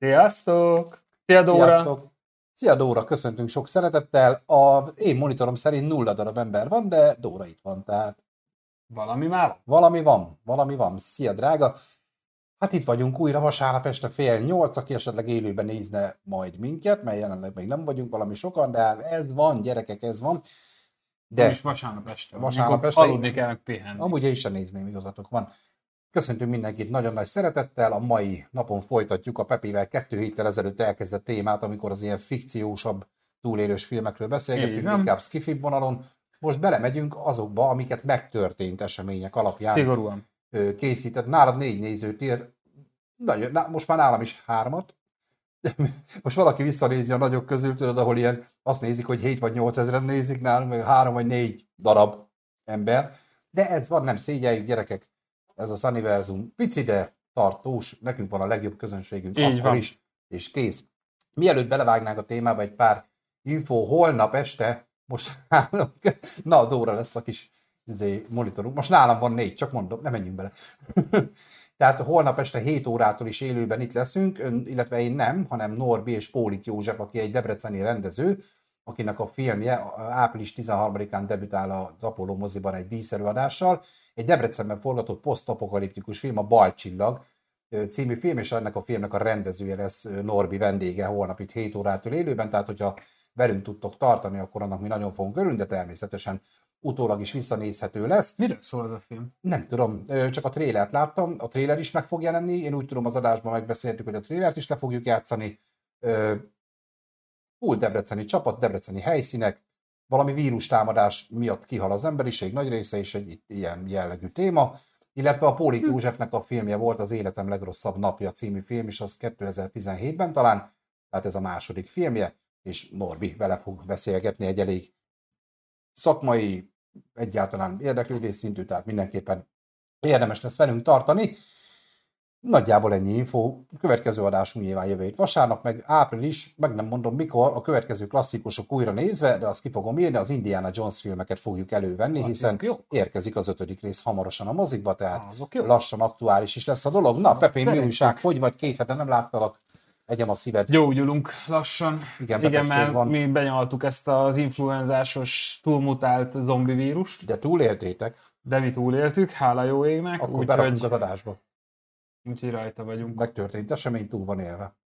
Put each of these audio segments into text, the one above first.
Sziasztok! Szia Dóra! Sziasztok! Szia Dóra, köszöntünk sok szeretettel. A én monitorom szerint nulla darab ember van, de Dóra itt van, tehát Valami már? valami van, valami van. Szia drága! Hát itt vagyunk újra vasárnap este fél nyolc, aki esetleg élőben nézne majd minket, mert jelenleg még nem vagyunk valami sokan, de hát ez van, gyerekek, ez van. De is vasárnap este. Vasárnap este- Aludni kell, pihenni. amúgy én sem nézném, igazatok van. Köszöntünk mindenkit nagyon nagy szeretettel. A mai napon folytatjuk a Pepivel kettő héttel ezelőtt elkezdett témát, amikor az ilyen fikciósabb túlélős filmekről beszélgettünk, van. inkább skifi vonalon. Most belemegyünk azokba, amiket megtörtént események alapján Szigorúan. készített. Nálad négy nézőt ír, nagyon, na, most már nálam is hármat. Most valaki visszanézi a nagyok közül, tudod, ahol ilyen azt nézik, hogy 7 vagy 8 ezeren nézik nálunk, meg 3 vagy 4 darab ember. De ez van, nem szégyeljük, gyerekek. Ez a Sunniversum pici, de tartós. Nekünk van a legjobb közönségünk Így akkor van. is, és kész. Mielőtt belevágnánk a témába, egy pár info. Holnap este, most állok, na, Dóra lesz a kis izé, monitorunk. Most nálam van négy, csak mondom, nem menjünk bele. Tehát holnap este 7 órától is élőben itt leszünk, ön, illetve én nem, hanem Norbi és Pólik József, aki egy debreceni rendező, akinek a filmje április 13-án debütál az Apollo moziban egy díszerőadással. Egy Debrecenben forgatott posztapokaliptikus film, a Balcsillag című film, és ennek a filmnek a rendezője lesz Norbi vendége holnap itt 7 órától élőben, tehát hogyha velünk tudtok tartani, akkor annak mi nagyon fogunk örülni, de természetesen utólag is visszanézhető lesz. Miről szól ez a film? Nem tudom, csak a trélert láttam, a tréler is meg fog jelenni, én úgy tudom az adásban megbeszéltük, hogy a trélert is le fogjuk játszani. Full debreceni csapat, debreceni helyszínek, valami vírustámadás miatt kihal az emberiség nagy része, és egy ilyen jellegű téma. Illetve a Pólik Józsefnek a filmje volt az Életem legrosszabb napja című film, és az 2017-ben talán, tehát ez a második filmje, és Norbi vele fog beszélgetni egy elég szakmai, egyáltalán érdeklődés szintű, tehát mindenképpen érdemes lesz velünk tartani. Nagyjából ennyi info. Következő adásunk nyilván jövő hét vasárnap, meg április, meg nem mondom mikor, a következő klasszikusok újra nézve, de azt ki fogom írni, az Indiana Jones filmeket fogjuk elővenni, hiszen érkezik az ötödik rész hamarosan a mozikba, tehát lassan aktuális is lesz a dolog. Na, Pepén, mi újság? Hogy vagy? Két hete nem láttalak. Egyem a szíved. Gyógyulunk lassan. Igen, Igen, mert van. mi benyaltuk ezt az influenzásos túlmutált zombi vírust, De túléltétek, de mi túléltük, hála jó égnek, akkor berakunk az úgyhogy, adásba. Úgyhogy rajta vagyunk. Megtörtént esemény, túl van élve.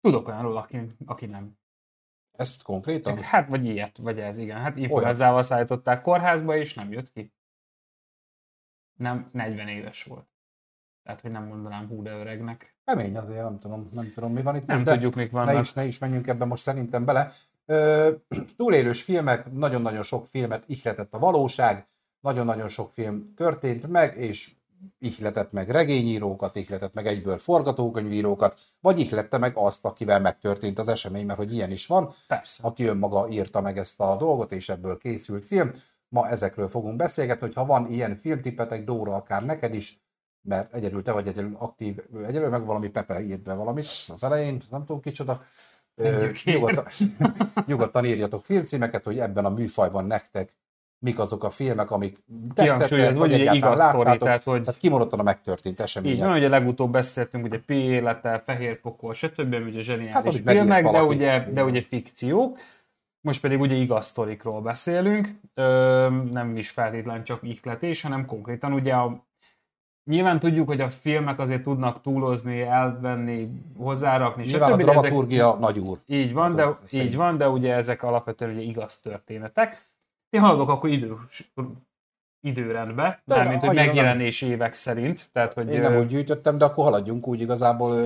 Tudok olyanról, aki, aki nem. Ezt konkrétan? Hát, vagy ilyet, vagy ez, igen. Hát influenzával szállították kórházba, és nem jött ki. Nem, 40 éves volt. Tehát, hogy nem mondanám hú de öregnek. Kemény azért, nem tudom, nem tudom mi van itt Nem most, tudjuk, mik ne vannak. is, ne is menjünk ebbe most szerintem bele. Ö, túlélős filmek, nagyon-nagyon sok filmet ihletett a valóság, nagyon-nagyon sok film történt meg, és ihletett meg regényírókat, ihletett meg egyből forgatókönyvírókat, vagy ihlette meg azt, akivel megtörtént az esemény, mert hogy ilyen is van, Persze. aki önmaga írta meg ezt a dolgot, és ebből készült film. Ma ezekről fogunk beszélgetni, hogy ha van ilyen filmtippetek, Dóra, akár neked is, mert egyedül te vagy egyedül aktív, egyedül meg valami Pepe írt be valamit az elején, nem tudom kicsoda. Ö, nyugodtan, nyugodtan írjatok filmcímeket, hogy ebben a műfajban nektek mik azok a filmek, amik tetszettek, ugye egyáltalán igaz sztori, láttátok. tehát hogy Tehát kimondottan a megtörtént így események. van, ugye legutóbb beszéltünk, ugye Pi élete, Fehér pokol, stb. ugye Hát, zseniális megírt filmek, de valaki. ugye, de ugye fikciók. Most pedig ugye igaz sztorikról beszélünk, Ö, nem is feltétlen csak ihletés, hanem konkrétan ugye a Nyilván tudjuk, hogy a filmek azért tudnak túlozni, elvenni, hozzárakni, Nyilván a stb. ezek- dramaturgia nagy úr. Így van, Hát de, így van, de ugye ezek alapvetően ugye igaz történetek. Én haladok akkor idő, időrendbe, De mármint, hogy annyira megjelenés évek szerint, tehát hogy Én nem úgy gyűjtöttem, de akkor haladjunk úgy igazából.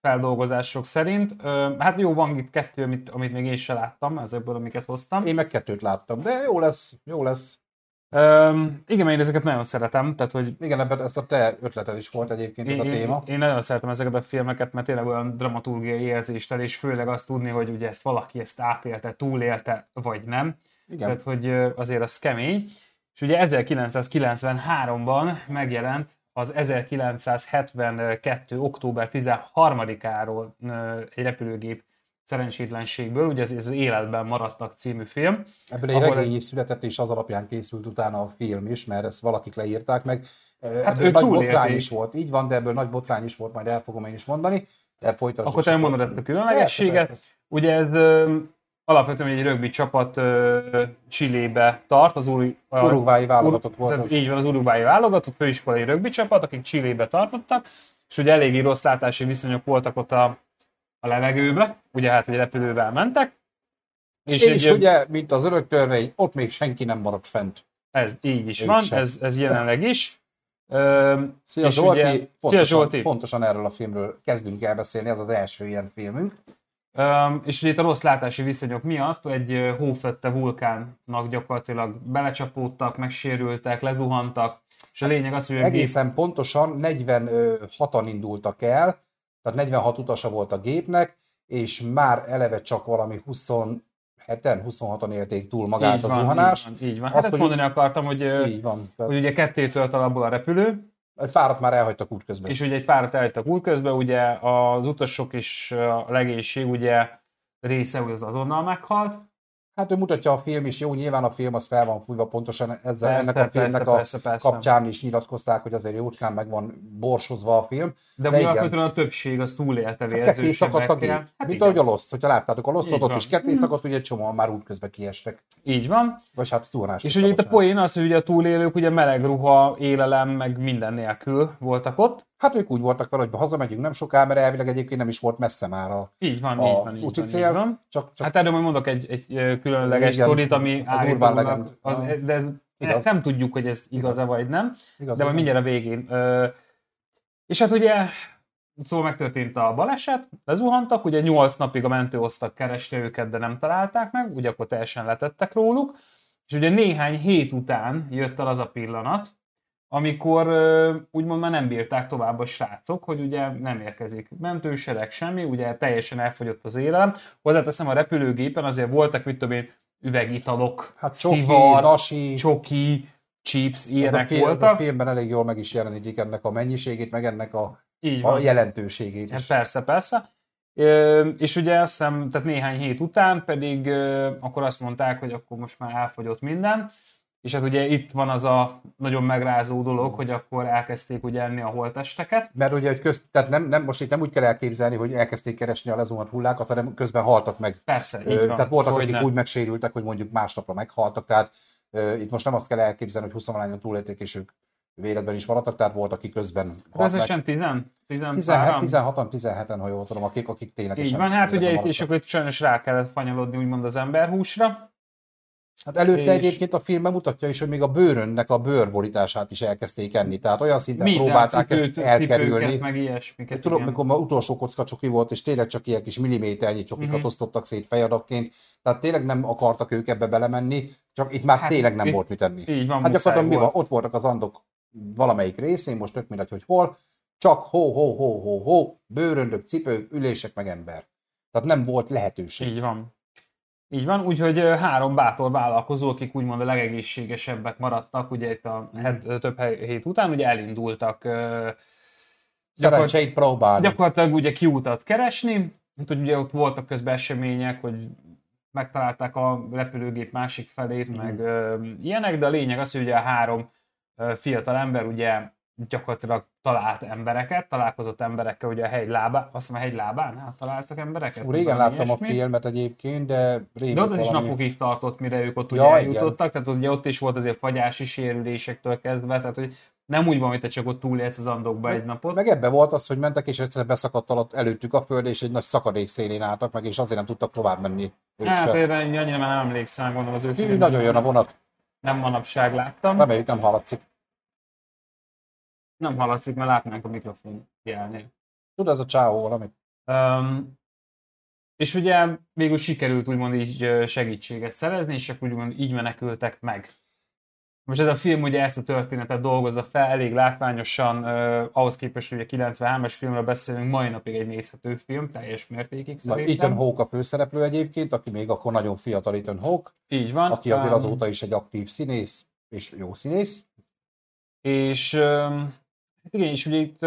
feldolgozások szerint. Hát jó, van itt kettő, amit, amit még én se láttam, ezekből, amiket hoztam. Én meg kettőt láttam, de jó lesz, jó lesz. Öm, igen, én ezeket nagyon szeretem, tehát hogy Igen, ebben ezt a te ötleted is volt egyébként ez a téma. én, én nagyon szeretem ezeket a filmeket, mert tényleg olyan dramaturgiai érzéssel, és főleg azt tudni, hogy ugye ezt valaki ezt átélte, túlélte, vagy nem. Igen. Tehát, hogy azért az kemény. És ugye 1993-ban megjelent az 1972. október 13-áról ö, egy repülőgép szerencsétlenségből, ugye ez, ez az Életben maradtak című film. Ebből egy regény is született, és az alapján készült utána a film is, mert ezt valakik leírták meg. Hát ebből nagy botrány is volt, így van, de ebből nagy botrány is volt, majd el fogom én is mondani. De folytasd. Akkor te mondod ezt a különlegességet. Ugye ez alapvetően egy rögbi csapat ö, Csillébe tart, az a- Uruguayi válogatott volt az. Így van, az Uruguayi válogatott, főiskolai rögbi csapat, akik Csillébe tartottak, és ugye eléggé rossz látási viszonyok voltak ott a, a levegőbe, ugye hát, hogy repülővel mentek. És, és ugye, mint az örök törvény, ott még senki nem maradt fent. ez így is van, sem. ez, ez jelenleg is. Ö, Szia Zsolti, ugye- pontosan, Szia, Zsolti. pontosan erről a filmről kezdünk el beszélni, ez az első ilyen filmünk. És ugye itt a rossz látási viszonyok miatt egy hófette vulkánnak gyakorlatilag belecsapódtak, megsérültek, lezuhantak, és a lényeg az, hogy a gép- Egészen pontosan 46-an indultak el, tehát 46 utasa volt a gépnek, és már eleve csak valami 27-en, 26-an élték túl magát így az van, zuhanást. Így van, így van. Azt, Hát hogy- mondani akartam, hogy, Így van. Tehát hogy ugye kettétől alapból a repülő, egy párat már elhagytak útközben. és ugye egy párat elhagytak útközben, ugye az utasok és a legénység ugye része az azonnal meghalt. Hát ő mutatja a film is, jó, nyilván a film az fel van fújva pontosan ezzel, Persze, ennek a filmnek persze, a persze, persze. kapcsán is nyilatkozták, hogy azért jócskán meg van borsozva a film. De, De alapvetően a többség az túlélte Hát ketté szakadt a gép. Hát Mint igen, ahogy a Lost, hogyha láttátok a Lostot, ott is ketté szakadt, ugye egy csomóan már útközben kiestek. így van. Vagy hát zuhanás. És ugye itt a poén az, hogy ugye a túlélők ugye meleg ruha, élelem, meg minden nélkül voltak ott. Hát ők úgy voltak vele, hogy hazamegyünk nem soká, mert elvileg egyébként nem is volt messze már a, Így van, a így van, így van, cél. így van. Csak, csak Hát erről majd mondok egy, egy különleges Igen, sztorit, ami az Urban Legend. az, de ez, Igaz. ezt nem tudjuk, hogy ez igaz-e Igaz. vagy nem, igaz, de majd mindjárt a végén. Ö, és hát ugye szóval megtörtént a baleset, lezuhantak, ugye 8 napig a mentőosztag kereste őket, de nem találták meg, ugye akkor teljesen letettek róluk, és ugye néhány hét után jött el az a pillanat, amikor úgymond már nem bírták tovább a srácok, hogy ugye nem érkezik mentősereg, semmi, ugye teljesen elfogyott az élelem. Hozzáteszem a repülőgépen azért voltak, mit tudom én, üvegitalok, Hát csoki, szivar, nasi, csoki, chips, ez a, ilyenek film, ez a voltak. filmben elég jól meg is jelenítik ennek a mennyiségét, meg ennek a, Így a jelentőségét Hát is. persze, persze. Ö, és ugye azt hiszem, tehát néhány hét után pedig akkor azt mondták, hogy akkor most már elfogyott minden, és hát ugye itt van az a nagyon megrázó dolog, hogy akkor elkezdték ugye enni a holtesteket. Mert ugye, hogy köz, tehát nem, nem, most itt nem úgy kell elképzelni, hogy elkezdték keresni a lezuhant hullákat, hanem közben haltak meg. Persze, így van. tehát voltak, akik hogyne. úgy megsérültek, hogy mondjuk másnapra meghaltak, tehát itt most nem azt kell elképzelni, hogy 20 lányon túlélték, és ők véletben is maradtak, tehát volt, aki közben meg. Összesen 10? 10 17, 16-an, 17-en, ha jól tudom, akik, akik tényleg Így van, hát ugye itt is akkor itt sajnos rá kellett fanyalodni úgymond az emberhúsra. Hát előtte és- egyébként a filmben mutatja is, hogy még a bőrönnek a bőrborítását is elkezdték enni, tehát olyan szinten Minden próbálták cipőt, ezt elkerülni. meg ilyesmiket. Igen. mikor ma utolsó kocka csoki volt, és tényleg csak ilyen kis milliméternyi csokikat Mhm. osztottak szét fejadakként, tehát tényleg nem akartak ők ebbe belemenni, csak itt már Hát, tényleg nem itt- volt mit enni. Így van, Hát gyakorlatilag mi van? Ott voltak az andok valamelyik részén, most tök mindegy, hogy hol, csak hó, hó, hó, hó, hó, bőröndök, cipők, ülések, meg ember. Tehát nem volt lehetőség. Így van. Így van, úgyhogy három bátor vállalkozó, akik úgymond a legegészségesebbek maradtak, ugye itt a Mhm. het, több hét után, ugye elindultak ö, Szerencsét próbálni. gyakorlatilag ugye kiútat keresni, hát ugye ott voltak közben események, hogy megtalálták a repülőgép másik felét, Mhm. meg ö, ilyenek, de a lényeg az, hogy ugye a három ö, fiatal ember ugye gyakorlatilag talált embereket, találkozott emberekkel ugye a hegy lábán, azt hiszem a hegy lábán találtak embereket? Fú, régen Valami láttam a ilyesmi. filmet egyébként, de rémlik De ott az is valami- napokig tartott, mire ők ott ugye Ja, eljutottak, tehát ugye ott is volt azért fagyási sérülésektől kezdve, tehát hogy nem úgy van, hogy te csak ott túlélsz az andokba egy napot. Meg ebbe volt az, hogy mentek, és egyszer beszakadt alatt előttük a föld, és egy nagy szakadék szélén álltak meg, és azért nem tudtak tovább menni. Hát erre annyira már nem emlékszem, gondolom az őszintén. nagyon jön a vonat, Nem manapság láttam. reméljük nem hallatszik. Nem hallatszik, mert látnánk a mikrofon jelnél. Tudod, ez a csáó valami? Um, és ugye végül sikerült úgymond így segítséget szerezni, és akkor úgymond így menekültek meg. Most ez a film ugye ezt a történetet dolgozza fel, elég látványosan, uh, ahhoz képest, hogy a 93-as filmről beszélünk, mai napig egy nézhető film, teljes mértékig szerintem. Ethan Hawke a főszereplő egyébként, aki még akkor nagyon fiatal Ethan Hawke, Így van. aki azért Um, azóta is egy aktív színész, és jó színész. És hát igen, és ugye itt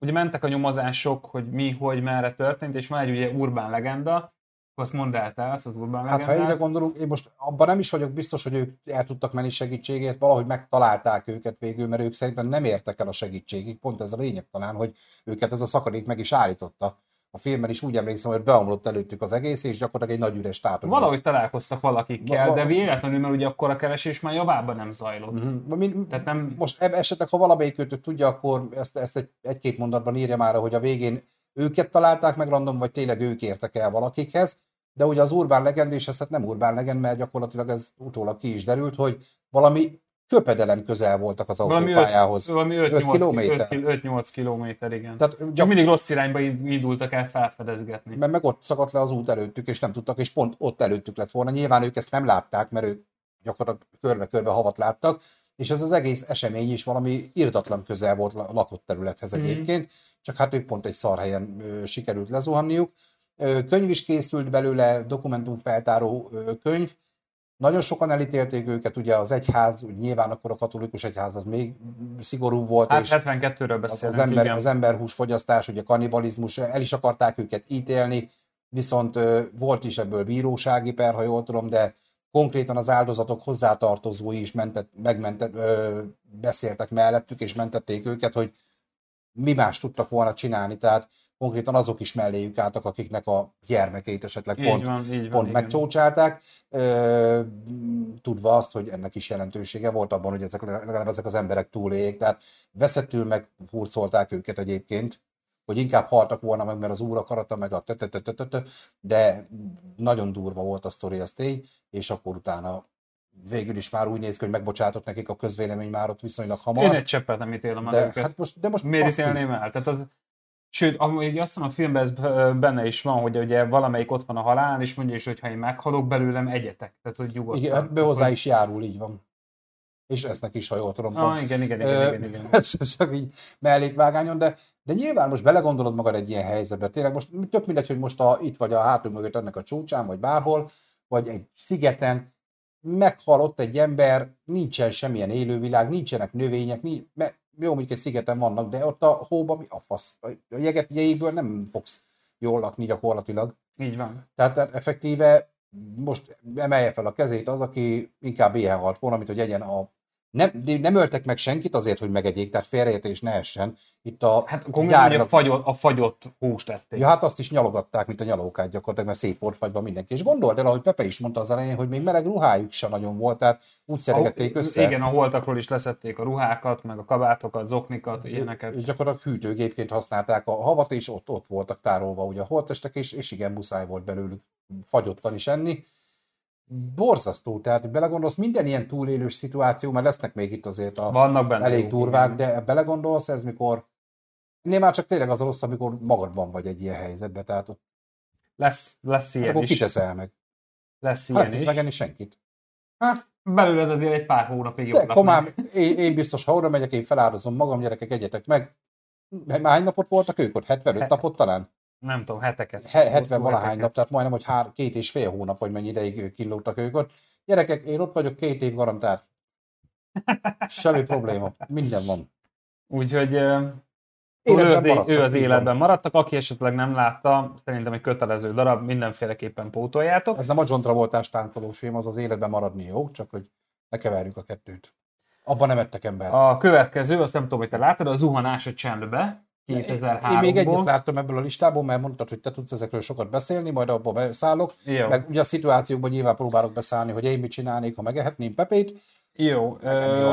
ugye mentek a nyomozások, hogy mi, hogy, merre történt, és van egy ugye urbán legenda, azt mondd el te az urbán Hát ha egyre gondolunk, én most abban nem is vagyok biztos, hogy ők el tudtak menni segítségért, valahogy megtalálták őket végül, mert ők szerintem nem értek el a segítségig. Pont ez a lényeg talán, hogy őket ez a szakadék meg is állította. A filmben is úgy emlékszem, hogy beomlott előttük az egész, és gyakorlatilag egy nagy üres státor. Valahogy találkoztak valakikkel, Va- va- de véletlenül, mert ugye akkor a keresés már javában nem zajlott. Uh-huh. Min, Tehát nem... most esetleg, ha valamelyik őtök tudja, akkor ezt, ezt egy, egy-két mondatban írja már, hogy a végén őket találták meg random, vagy tényleg ők értek el valakikhez, de ugye az urbán legend, és ez hát nem urbán legend, mert gyakorlatilag ez utólag ki is derült, hogy valami köpedelem közel voltak az autópályához. Valami Öt 5-8 kilométer? kilométer. 5-8 kilométer, igen. Tehát gyak, mindig rossz irányba indultak el felfedezgetni. mert meg ott szakadt le az út előttük, és nem tudtak, és pont ott előttük lett volna. Nyilván ők ezt nem látták, mert ők gyakorlatilag körbe-körbe havat láttak, és ez az egész esemény is valami irdatlan közel volt a lakott területhez Mhm. egyébként, csak hát ők pont egy szar helyen ö, sikerült lezuhanniuk. Könyv is készült belőle, dokumentumfeltáró könyv, nagyon sokan elítélték őket, ugye az egyház, úgy nyilván akkor a katolikus egyház az még szigorúbb volt, Hát és 72-ről az, beszélünk, az, ember, igen. az emberhús fogyasztás, ugye kannibalizmus, el is akarták őket ítélni, viszont volt is ebből bírósági per, ha jól tudom, de konkrétan az áldozatok hozzátartozói is mentet, megmentet, ö, beszéltek mellettük, és mentették őket, hogy mi más tudtak volna csinálni, tehát konkrétan azok is melléjük álltak, akiknek a gyermekeit esetleg pont Így van, így van. pont megcsócsálták, ö, tudva azt, hogy ennek is jelentősége volt abban, hogy ezek, legalább ezek az emberek túléljék. Tehát veszettül meg hurcolták őket egyébként, hogy inkább haltak volna meg, mert az úr akarata, meg a tetetetetete, de nagyon durva volt a sztori, ez tény, és akkor utána végül is már úgy néz ki, hogy megbocsátott nekik a közvélemény már ott viszonylag hamar. Én egy cseppet nem ítélem de, őket. hát most, de most Miért ítélném el? Tehát az, sőt, amúgy azt hiszem a filmben ez benne is van, hogy ugye valamelyik ott van a halál, és mondja is, hogy ha én meghalok belőlem, egyetek. Tehát, hogy nyugodtan. Igen, hát hozzá is járul, így van. És esznek is, ha jól tudom. Ah, igen, igen, igen, igen, igen. Ez csak így mellékvágányon, de, de nyilván most belegondolod magad egy ilyen helyzetbe. Tényleg most tök mindegy, hogy most a, itt vagy a hátunk mögött ennek a csúcsán, vagy bárhol, vagy egy szigeten, meghal ott egy ember, nincsen semmilyen élővilág, nincsenek növények, nincs, mert jó, mondjuk egy szigeten vannak, de ott a hóban mi a fasz? A jeget jégből nem fogsz jól lakni gyakorlatilag. Így van. Tehát effektíve most emelje fel a kezét az, aki inkább ilyen halt volna, mint hogy egyen a... Nem, nem öltek meg senkit azért, hogy megegyék, tehát félreértés ne essen. Itt a Hát hogy a fagyott, a fagyott húst ették. Ja, hát azt is nyalogatták, mint a nyalókát gyakorlatilag, mert szét volt fagyva mindenki. És gondold el, ahogy Pepe is mondta az elején, hogy még meleg ruhájuk se nagyon volt, tehát úgy szeregették össze. Igen, a holtakról is leszették a ruhákat, meg a kabátokat, zoknikat, ilyeneket. És gyakorlatilag hűtőgépként használták a havat, és ott, ott voltak tárolva ugye a holttestek, és, és igen, muszáj volt belőlük fagyottan is enni. Borzasztó, tehát belegondolsz, minden ilyen túlélős szituáció, mert lesznek még itt azért a Vannak benne elég durvák, igen. de belegondolsz, ez mikor Ennél már csak tényleg az a rossz, amikor magadban vagy egy ilyen helyzetben, tehát ott Lesz, lesz ilyen akkor is. kiteszel meg. Lesz Hát ilyen tudsz is. megenni senkit. Hát, Belőled azért egy pár hónapig de komám, én, én, biztos, ha oda megyek, én feláldozom magam, gyerekek, egyetek meg. Már hány napot voltak ők ott? 75 He- napot talán? Nem tudom, heteket. He- 70 Hosszú valahány nap, tehát majdnem, hogy hár, két és fél hónap, vagy mennyi ideig kínlódtak ők ott. Gyerekek, én ott vagyok két év garantált. Semmi probléma. Minden van. Úgyhogy Életben ő, maradtak, ő az életben van. maradtak, aki esetleg nem látta, szerintem egy kötelező darab, mindenféleképpen pótoljátok. Ez nem a John Travoltás táncolós film, az az életben maradni jó, csak hogy ne keverjük a kettőt. Abban nem ettek embert. A következő, azt nem tudom, hogy te láttad, a zuhanás a csendbe, 2003-ból. Én még egyet láttam ebből a listából, mert mondtad, hogy te tudsz ezekről sokat beszélni, majd abba beszállok. Jó, Meg ugye a szituációkban nyilván próbálok beszállni, hogy én mit csinálnék, ha megehetném Pepét. jó. Jó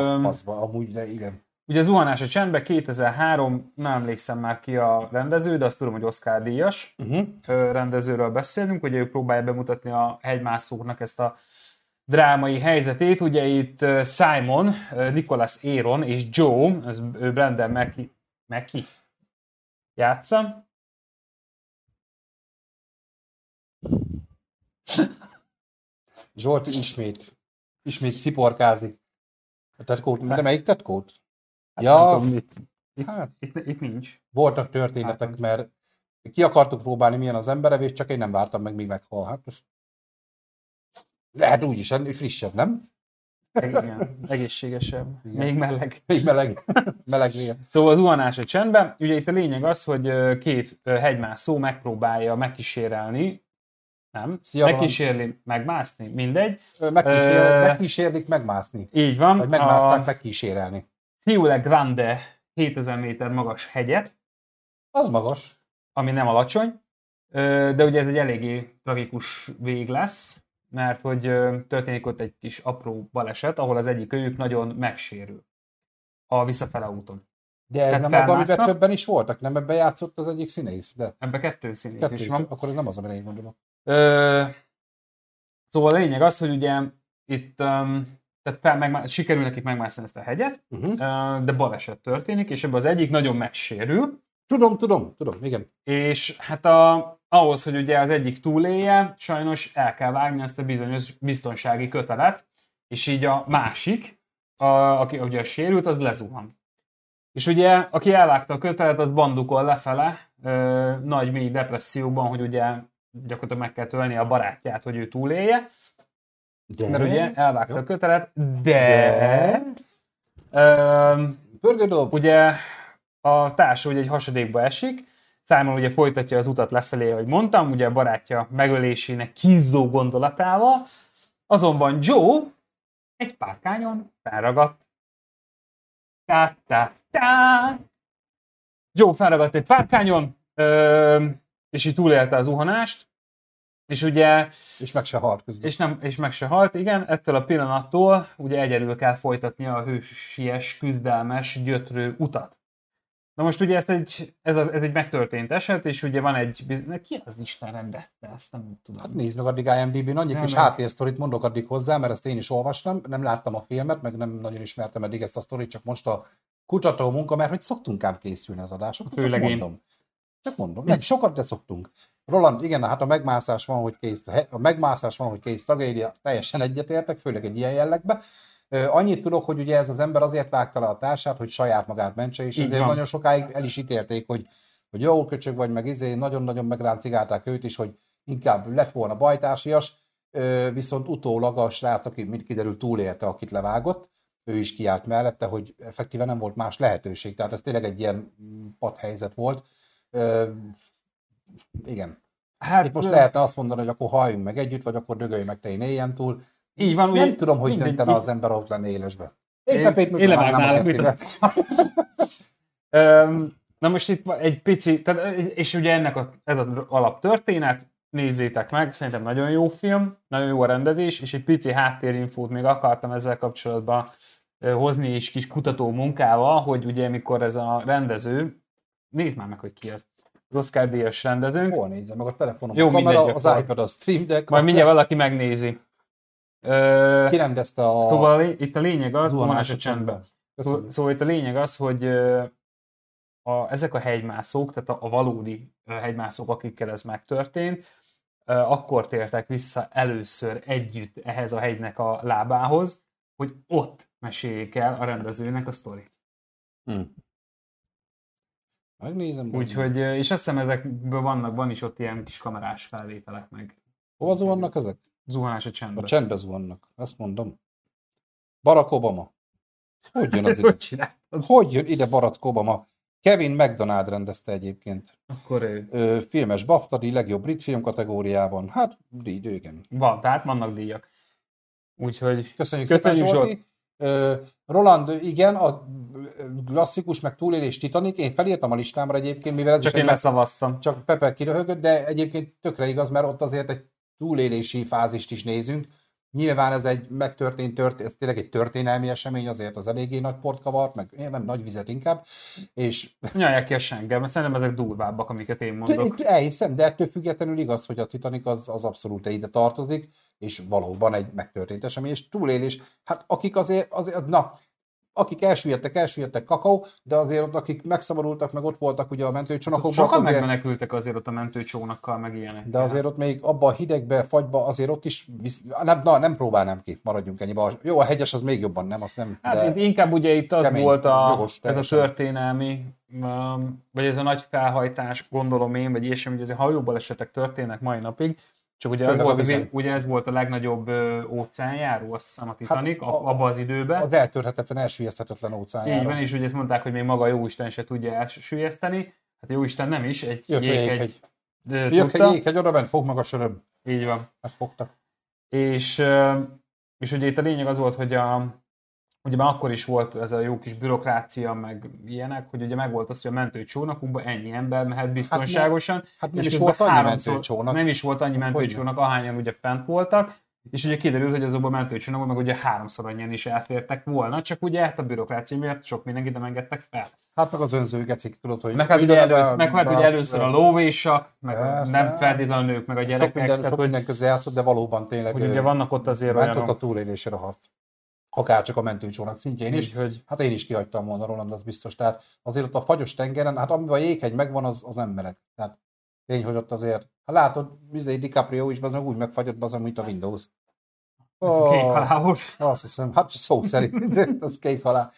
a amúgy, de igen. ugye a zuhanás a csendbe, 2003, nem emlékszem már ki a rendező, de azt tudom, hogy Oscar díjas Uh-huh. rendezőről beszélünk, ugye ő próbálja bemutatni a hegymászóknak ezt a drámai helyzetét. Ugye itt Simon, Nicholas Aaron és Joe, ez Brandon Mackie, Mackie játsza. Zsolti ismét, ismét sziporkázik. A tetkót, de melyik tetkót? Hát Ja. nem tudom, itt, itt, Hát, itt, itt nincs. voltak történetek, Hát, mert ki akartuk próbálni, milyen az emberevés, csak én nem vártam meg, míg meghal. Hát most lehet úgy is enni, frissebb, nem? Igen, egészségesebb. Igen. Még meleg. Még meleg, meleg vér. Szóval az zuhanás a csendben. Ugye itt a lényeg az, hogy két hegymászó megpróbálja megkísérelni, nem? Szia. Megkísérli, megmászni, mindegy. Megkísér, megkísérlik megmászni. Így van. Vagy megmászták a megkísérelni. Ciule Grande 7000 méter magas hegyet, Az magas. ami nem alacsony, De ugye ez egy eléggé tragikus vég lesz, mert hogy történik ott egy kis apró baleset, ahol az egyik kölyük nagyon megsérül a visszafele úton. De ez Tehát nem az, amiben többen is voltak? Nem ebben játszott az egyik színész? De Ebbe kettő színész kettő is van. Akkor ez nem az, amire én gondolok. Ö, szóval a lényeg az, hogy ugye itt um, tehát fel, megmá- sikerül nekik megmászni ezt a hegyet, Uh-huh. ö, de baleset történik, és ebben az egyik nagyon megsérül, Tudom, tudom, tudom, igen. és hát a, ahhoz, hogy ugye az egyik túlélje, sajnos el kell vágni ezt a bizonyos biztonsági kötelet, és így a másik, a, aki ugye a sérült, az lezuhan. És ugye, aki elvágta a kötelet, az bandukol lefele, ö, nagy mély depresszióban, hogy ugye gyakorlatilag meg kell tölni a barátját, hogy ő túlélje, De... mert ugye elvágta Jó. a kötelet, de... De- Ö, ugye a társa ugye egy hasadékba esik, Simon ugye folytatja az utat lefelé, ahogy mondtam, ugye a barátja megölésének kizzó gondolatával, azonban Joe egy párkányon felragadt. Tá, tá, tá. Joe felragadt egy párkányon, ö, és így túlélte az zuhanást, és ugye És meg se halt közben. és, nem, és meg se halt, igen, ettől a pillanattól ugye egyedül kell folytatnia a hősies, küzdelmes, gyötrő utat. Na most ugye ez egy, ez, a, ez egy megtörtént eset, és ugye van egy, ki az Isten rendezte, ezt nem tudom. Hát nézd meg addig IMDb-n, annyi Nem, kis háttérsztorit mondok addig hozzá, mert ezt én is olvastam, nem láttam a filmet, meg nem nagyon ismertem eddig ezt a sztorit, csak most a kutató munka, mert hogy szoktunk ám készülni az adások, Főleg csak én. mondom. Csak mondom, nem sokat, de szoktunk. Roland, igen, hát a megmászás van, hogy kész, a megmászás van, hogy kész tragédia, teljesen egyetértek, főleg egy ilyen jellegbe. Annyit tudok, hogy ugye ez az ember azért vágta le a társát, hogy saját magát mentse, és Így ezért van. nagyon sokáig el is ítélték, hogy, hogy jó köcsög vagy, meg izé, nagyon-nagyon megráncigálták őt is, hogy inkább lett volna bajtársias, viszont utólag a srác, aki mind kiderül túlélte, akit levágott, ő is kiállt mellette, hogy effektíven nem volt más lehetőség. Tehát ez tényleg egy ilyen padhelyzet volt. Ö, igen. hát, Itt most lehetne azt mondani, hogy akkor halljunk meg együtt, vagy akkor dögölj meg te én éljen túl. Így van, Nem tudom, hogy mindegy, döntene az ember, ott lenne élesbe. Én, Én- én levágnálak, nem. Öm, Na most itt egy pici, tehát, és ugye ennek a, ez az alaptörténet, nézzétek meg, szerintem nagyon jó film, nagyon jó a rendezés, és egy pici háttérinfót még akartam ezzel kapcsolatban hozni, és kis kutató munkával, hogy ugye mikor ez a rendező, nézd már meg, hogy ki az, az Oscar díjas rendezőnk, Hol nézem meg a telefonom, Jó, a kamera, mindegy, az iPad, a Stream Deck. majd mindjárt valaki megnézi. Ö, Kirendezte a Szóval a lé- itt a lényeg az, zuhanás a a csendben. Szóval, szóval itt a lényeg az, hogy a, ezek a hegymászók, tehát a, a valódi hegymászók, akikkel ez megtörtént, akkor tértek vissza először együtt ehhez a hegynek a lábához, hogy ott meséljék el a rendezőnek a sztorit. Hm. Megnézem. Úgyhogy, és azt hiszem ezekből vannak, van is ott ilyen kis kamerás felvételek, meg Hova zuhannak ezek? Zuhanás a A csendben. csendbe zuhannak, azt mondom. Barack Obama. Hogy jön az ide? Hogy? Hogy jön ide Barack Obama? Kevin McDonald rendezte egyébként. Akkor ő. Ö, filmes BAFTA díj legjobb brit film kategóriában. Hát, díj, igen. Van, tehát vannak díjak. Úgyhogy Köszönjük, Köszönjük, szépen, Zsolti. Roland, igen, a klasszikus meg túlélés Titanic, én felírtam a listámra egyébként, mivel ez csak is én leszavaztam. csak Pepe kiröhögött, de egyébként tökre igaz, mert ott azért egy túlélési fázist is nézünk. Nyilván ez egy megtörtént, tört, ez tényleg egy történelmi esemény, azért az eléggé nagy port kavart, meg nem nagy vizet inkább, és Nyalják ki a sengel, mert szerintem ezek durvábbak, amiket én mondok. elhiszem, de ettől függetlenül igaz, hogy a Titanic az, az abszolút ide tartozik, és valóban egy megtörtént esemény, és túlélés, hát akik azért, azért na, akik elsüllyedtek, elsüllyedtek kakaó, de azért ott, akik megszabadultak, meg ott voltak ugye a mentőcsónakokban, Sokan azért, megmenekültek azért ott a mentőcsónakkal, meg ilyenek. de azért ott még abba a hidegbe, fagyba, azért ott is, visz, nem, na, nem próbálnám ki, maradjunk ennyiba. Jó, a hegyes az még jobban, nem, azt nem, Hát itt inkább ugye itt az kemény, volt a, jogos, ez a történelmi, um, vagy ez a nagy felhajtás, gondolom én, vagy ilyesmi, hogy azért hajóbalesetek történnek mai napig, csak ugye, a volt, vizen. ugye ez volt a legnagyobb ö, óceánjáró, azt hiszem a Titanic, Hát hát, a- abban az időben. az eltörhetetlen, elsüllyeszthetetlen Így óceánjára. van, és ugye ezt mondták, hogy még maga Jóisten se tudja elsüllyeszteni. Hát a Jóisten nem is, egy Jött jéghegy jéghegy. Jött tudta. egy jéghegy, oda bent, fog meg a söröm. Így van. Ezt fogta. És, és ugye itt a lényeg az volt, hogy a, ugye már akkor is volt ez a jó kis bürokrácia, meg ilyenek, hogy ugye megvolt az, hogy a mentőcsónakukban ennyi ember mehet biztonságosan. Hát, hát nem is volt annyi háromszor- mentőcsónak. Nem is volt annyi Hát mentőcsónak, ahányan ugye fent voltak, és ugye kiderült, hogy azokban a mentőcsónakban meg ugye háromszor annyian is elfértek volna, csak ugye hát a bürokrácia miatt sok mindenkit nem engedtek fel. Hát meg az önző gecik, tudod, hogy... Meg hát, ugye, elő, meg hát ugye be- először a lóvésak, meg Persze. nem feltétlenül a nők, meg a Sok gyerekek, minden, tehát sok minden közé játszott, de valóban tényleg hogy ugye vannak ott azért olyanok, a túlélésére a harc. Akár csak a mentőcsónak szintjén is. úgyhogy Hát én is kihagytam volna Roland, az biztos. Tehát azért ott a fagyos tengeren, hát amiben a jéghegy megvan, az, az nem meleg. Tehát tény, hogy ott azért, ha látod, Vizé DiCaprio is, az meg úgy megfagyott, az mint a Windows. kék Oh, halál azt hiszem, hát szó szerint, az kék halál.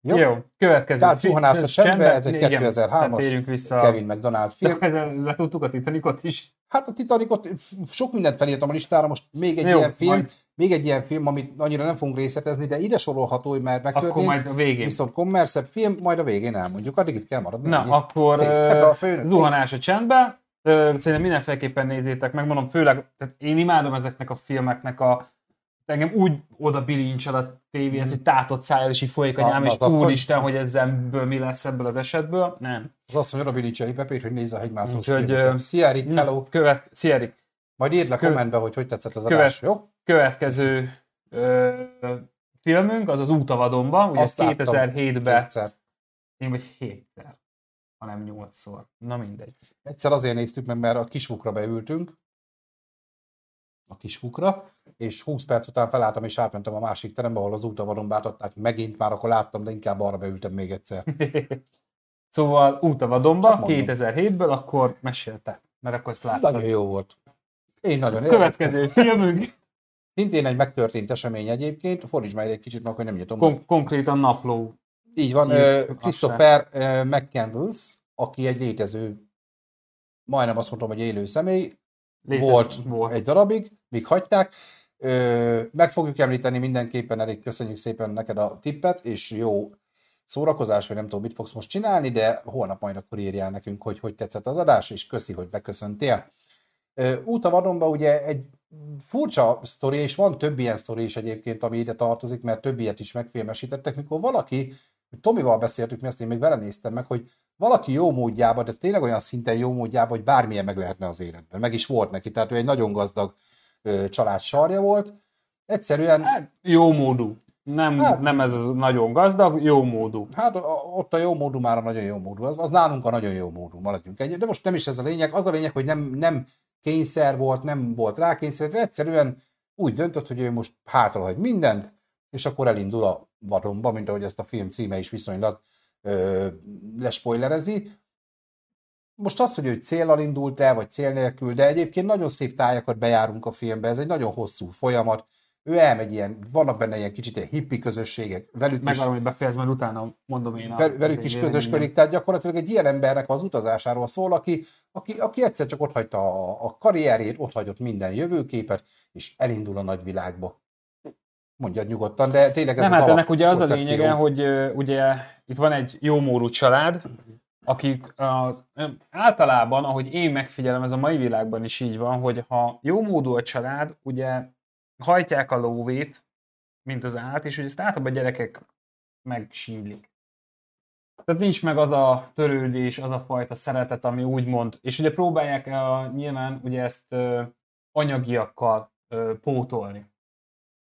Jó, Jó. Következő. Tehát zuhanás a csendbe, ez egy Igen, 2003-as tehát térjünk vissza. Kevin McDonald film. Ezzel letudtuk a Titanicot is. Hát a Titanicot, sok mindent felírtam a listára, most még egy Jó, ilyen film, majd. Még egy ilyen film, amit annyira nem fogunk részletezni, de ide sorolható, hogy már Akkor megtörtént. majd a végén. Viszont kommerszebb film, majd a végén elmondjuk, addig itt kell maradni. Na, ennyi. akkor Hát a főnök- zuhanás a csendbe. Szerintem mindenféleképpen nézzétek meg, mondom, főleg, tehát én imádom ezeknek a filmeknek a engem úgy oda bilincsel a tévé, ez egy tátott szájjal, és így folyik a nyám, és úristen, hogy ebből mi lesz ebből az esetből. Nem. Az azt mondja, Robi Licsei Pepét, hogy nézze a hegymászós Úgyhogy, Szia, Erik, hello! Követ, szia, Erik. Majd írd le Követ- kommentbe, hogy hogy tetszett az Követ- adás, jó? Következő ö, filmünk, az az Útavadonba, ugye Azt ez láttam 2007-ben, Kétszer. én vagy hétszer, hanem nyolcszor. Na mindegy. Egyszer azért néztük meg, mert a kisfukra beültünk, a kisfukra, és 20 perc után felálltam és átmentem a másik terembe, ahol az útavadon bátották megint, már akkor láttam, de inkább arra beültem még egyszer. szóval Útavadonba, Csak mondom. 2007-ből, akkor mesélte, mert akkor ezt láttam. Nagyon jó volt. Én nagyon élveztem. Következő filmünk, Szintén egy megtörtént esemény egyébként, fordíts már egy kicsit, mert akkor nem nyitom. meg. kon- konkrétan napló. Így van, aztán. Christopher ö, McCandles, aki egy létező, majdnem azt mondtam, hogy élő személy, Létező- volt, volt. egy darabig, míg hagyták. Ö, meg fogjuk említeni mindenképpen, elég köszönjük szépen neked a tippet, és jó szórakozás, vagy nem tudom, mit fogsz most csinálni, de holnap majd akkor írjál nekünk, hogy hogy tetszett az adás, és köszi, hogy beköszöntél. Út a vadonba ugye egy furcsa sztori, és van több ilyen sztori is egyébként, ami ide tartozik, mert több ilyet is megfilmesítettek, mikor valaki, Tomival beszéltük, mi ezt én még vele néztem meg, hogy valaki jó módjában, de tényleg olyan szinten jó módjában, hogy bármilyen meg lehetne az életben. Meg is volt neki, tehát ő egy nagyon gazdag ö, család sarja volt. Egyszerűen, Hát, jó módú. Nem, Hát- nem ez nagyon gazdag, jó módú. hát ott a jó módú már a nagyon jó módú, az, az nálunk a nagyon jó módú, maradjunk ennyi. De most nem is ez a lényeg, az a lényeg, hogy nem, nem kényszer volt, nem volt rákényszerítve, egyszerűen úgy döntött, hogy ő most hátrahagy mindent, és akkor elindul a vadonba, mint ahogy ezt a film címe is viszonylag ö, lespoilerezi. Most az, hogy ő céllal indult el, vagy cél nélkül, de egyébként nagyon szép tájakat bejárunk a filmbe, ez egy nagyon hosszú folyamat. Ő elmegy ilyen, vannak benne ilyen kicsit ilyen hippi közösségek, velük is Megvárom, hogy befejezd, majd utána mondom én a... Vel- velük is közösködik, tehát gyakorlatilag egy ilyen embernek az utazásáról szól, aki, aki, aki egyszer csak otthagyta a, a karrierjét, otthagyott minden jövőképet, és elindul a nagyvilágba. Mondjad nyugodtan, de tényleg ez Nem, az hát ennek ugye az a lényege, hogy ugye itt van egy jómódú család, akik az, általában, ahogy én megfigyelem, ez a mai világban is így van, hogy ha jómódú a család, ugye hajtják a lóvét, mint az állat, és ugye ezt általában a gyerekek megsínylik. Tehát nincs meg az a törődés, az a fajta szeretet, ami úgymond, és ugye próbálják uh, nyilván ugye ezt uh, anyagiakkal uh, pótolni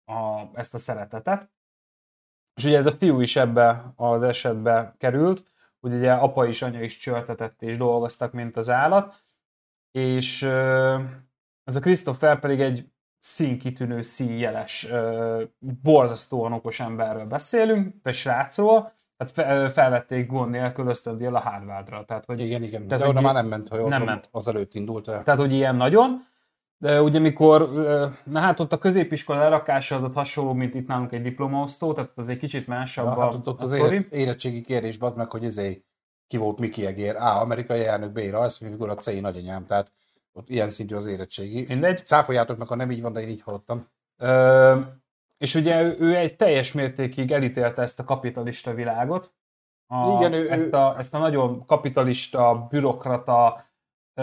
a, ezt a szeretetet. És ugye ez a fiú is ebbe az esetbe került, hogy ugye apa is, anya is csörtetett és dolgoztak, mint az állat, és ö, ez a Christopher pedig egy színkitűnő, színjeles, borzasztóan okos emberről beszélünk, egy srácról, tehát felvették gond nélkül ösztöndél a Harvardra. Tehát, hogy Igen, igen. Tehát, de oda már nem ment, ha jól nem ment. az előtt indult el. Tehát, hogy ilyen nagyon. De ugye mikor, na hát ott a középiskola lerakása az ott hasonló, mint itt nálunk egy diplomaosztó, tehát az egy kicsit másabb Ja, hát ott, ott az éret, érettségi kérdés, bazd meg, hogy ezé ki volt Miki Egér, A. Amerikai elnök, B. rajzfilmfigura, C. nagyanyám, tehát ott ilyen szintű az érettségi. Mindegy. Cáfoljátok meg, ha nem így van, de én így hallottam. Ö, és ugye ő, ő egy teljes mértékig elítélte ezt a kapitalista világot. A, Igen, ő- ezt, ő- a, ezt a nagyon kapitalista, bürokrata, ö,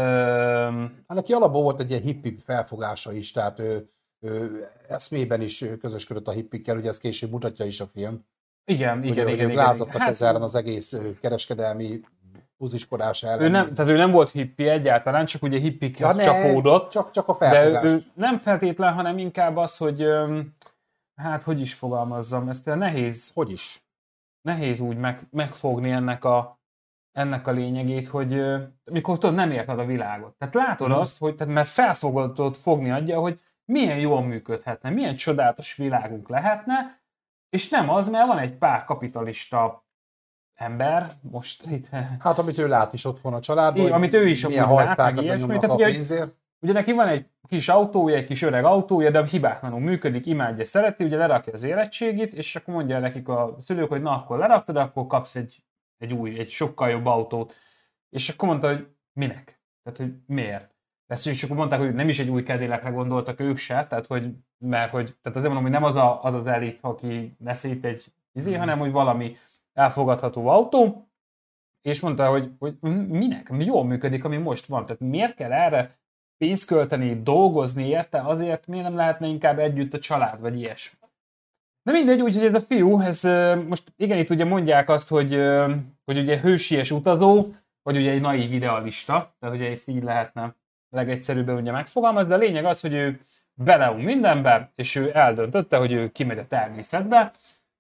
Hát neki alapból volt egy ilyen hippi felfogása is, tehát ő, ö, eszmében is közösködött a hippikkel, ugye ez később mutatja is a film. Igen, Ugye, igen, hogy igen, igen, lázadtak igen. ez ellen az egész kereskedelmi buziskodás ellen. ő nem, tehát ő nem volt hippi egyáltalán, csak ugye hippikhez ne, csapódott. Csak, csak a De felfogás. ő nem feltétlen, hanem inkább az, hogy hát hogy is fogalmazzam, ezt nehéz, Hogy is? nehéz úgy meg, megfogni ennek a, ennek a lényegét, hogy mikor tudod, nem érted a világot. Tehát látod Mhm. azt, hogy tehát mert felfogod fogni adja, hogy milyen jól működhetne, milyen csodálatos világunk lehetne, és nem az, mert van egy pár kapitalista ember, most itt Hát amit ő lát is otthon a családban, Igen, amit ő is milyen hajszákat tehát a pénzért. Ugye neki van egy kis autója, egy kis öreg autója, de hibátlanul működik, imádja, szereti, ugye lerakja az érettségit, és akkor mondja nekik a szülők, hogy na akkor leraktad, akkor kapsz egy, egy új, egy sokkal jobb autót. És akkor mondta, hogy minek? Tehát, hogy miért? Ezt és akkor mondták, hogy nem is egy új kedélekre gondoltak ők se, tehát hogy, mert hogy, tehát azért mondom, hogy nem az a, az, az elit, aki beszélt egy izé, Mhm. hanem hogy valami elfogadható autó, és mondta, hogy, hogy minek? Jól működik, ami most van. Tehát miért kell erre pénzt költeni, dolgozni érte, azért miért nem lehetne inkább együtt a család, vagy ilyesmi. De mindegy, úgyhogy ez a fiú, ez most igen, itt ugye mondják azt, hogy, hogy ugye hősies utazó, vagy ugye egy naív idealista, tehát ugye ezt így lehetne legegyszerűbben ugye megfogalmazni, de a lényeg az, hogy ő beleum mindenbe, és ő eldöntötte, hogy ő kimegy a természetbe,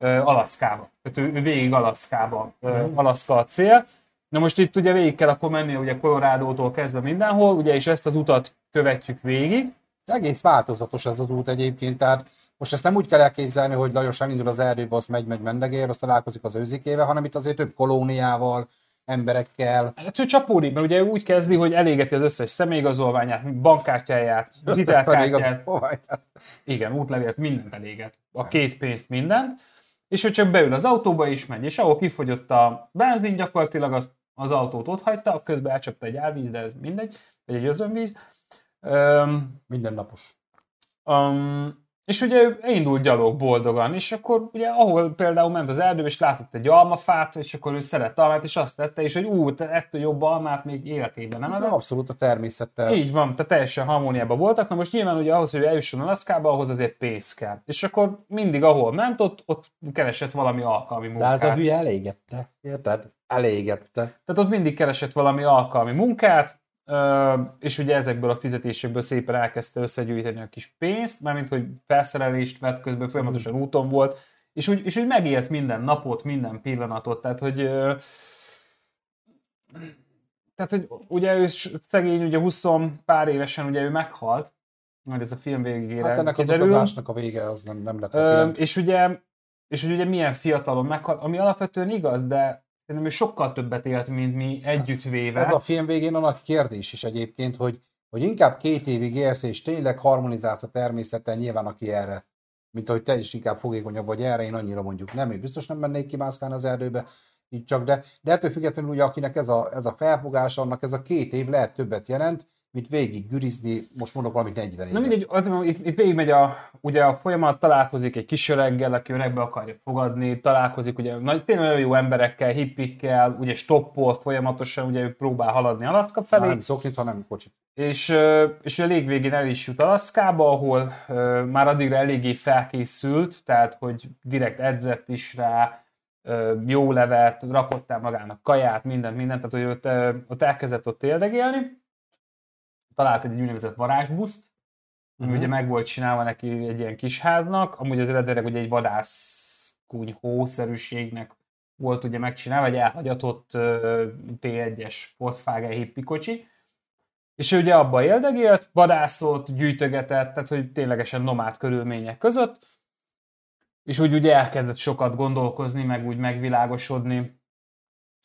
Alaszkába. Tehát ő, ő végig Alaszkába, ö, Mhm. Alaszka a cél. Na most itt ugye végig kell akkor menni, ugye Colorado-tól kezdve mindenhol, ugye, és ezt az utat követjük végig. Egész változatos ez az út egyébként, tehát most ezt nem úgy kell elképzelni, hogy Lajos elindul az erdőbe, azt megy, megy mendegér, azt találkozik az őzikével, hanem itt azért több kolóniával, emberekkel. Hát ő csapódik, mert ugye úgy kezdi, hogy elégeti az összes személyigazolványát, bankkártyáját, hitelkártyát, igen, útlevélet, mindent eléget. A készpénzt, mindent. És ő csak beül az autóba is megy, és ahol kifogyott a benzin, gyakorlatilag az, az autót ott hagyta, közben elcsapta egy árvíz, de ez mindegy, vagy egy özönvíz. Öm, Mindennapos. Um, és ugye ő elindult gyalog boldogan, és akkor ugye ahol például ment az erdőbe, és látott egy almafát, és akkor ő szerette almát, és azt tette, és hogy ú, te ettől jobb almát még életében nem Hát evett. abszolút a természettel. Így van, tehát teljesen harmóniában voltak. Na most nyilván ugye ahhoz, hogy eljusson Alaszkába, ahhoz azért pénz kell. És akkor mindig ahol ment, ott, ott keresett valami alkalmi De munkát. ez a hülye elégette. Érted? Elégette. Tehát ott mindig keresett valami alkalmi munkát, és ugye ezekből a fizetésekből szépen elkezdte összegyűjteni a kis pénzt, mármint hogy felszerelést vett, közben folyamatosan úton volt, és úgy, és úgy megélt minden napot, minden pillanatot, tehát hogy tehát, hogy ugye ő szegény, ugye 20 pár évesen ugye ő meghalt, majd ez a film végére Hát ennek az kiderül. utazásnak a vége az nem, nem lett Ö, és ugye, és hogy ugye milyen fiatalon meghalt, ami alapvetően igaz, de szerintem ő sokkal többet élt, mint mi együttvéve. Ez a film végén a nagy kérdés is egyébként, hogy, hogy inkább két évig élsz, és tényleg harmonizálsz a természettel, nyilván aki erre, mint ahogy te is inkább fogékonyabb vagy erre, én annyira mondjuk nem, én biztos nem mennék kimászkálni az erdőbe, így csak, de, de ettől függetlenül ugye akinek ez a, ez a felfogás, annak ez a két év lehet többet jelent, mint végig gürizni, most mondok valamit 40 évet. Na mindegy, az, itt, itt végigmegy a, ugye a folyamat, találkozik egy kis öreggel, aki öregbe akarja fogadni, találkozik ugye nagy, tényleg nagyon jó emberekkel, hippikkel, ugye stoppol folyamatosan, ugye ő próbál haladni Alaszka felé. nem szoknit, hanem kocsit. És, és ugye a légvégén el is jut Alaszkába, ahol már addigra eléggé felkészült, tehát hogy direkt edzett is rá, jó levet, rakott el magának kaját, mindent, mindent, tehát hogy ott, ott elkezdett ott éldegélni. Talált egy úgynevezett varázsbuszt, ami Mhm. ugye meg volt csinálva neki egy ilyen kis háznak, amúgy az eredetileg ugye egy vadászkúny hószerűségnek volt ugye megcsinálva, egy elhagyatott ö, P1-es Volkswagen hippi kocsi, és ő ugye abba éldegélt, vadászott, gyűjtögetett, tehát hogy ténylegesen nomád körülmények között, és úgy ugye elkezdett sokat gondolkozni, meg úgy megvilágosodni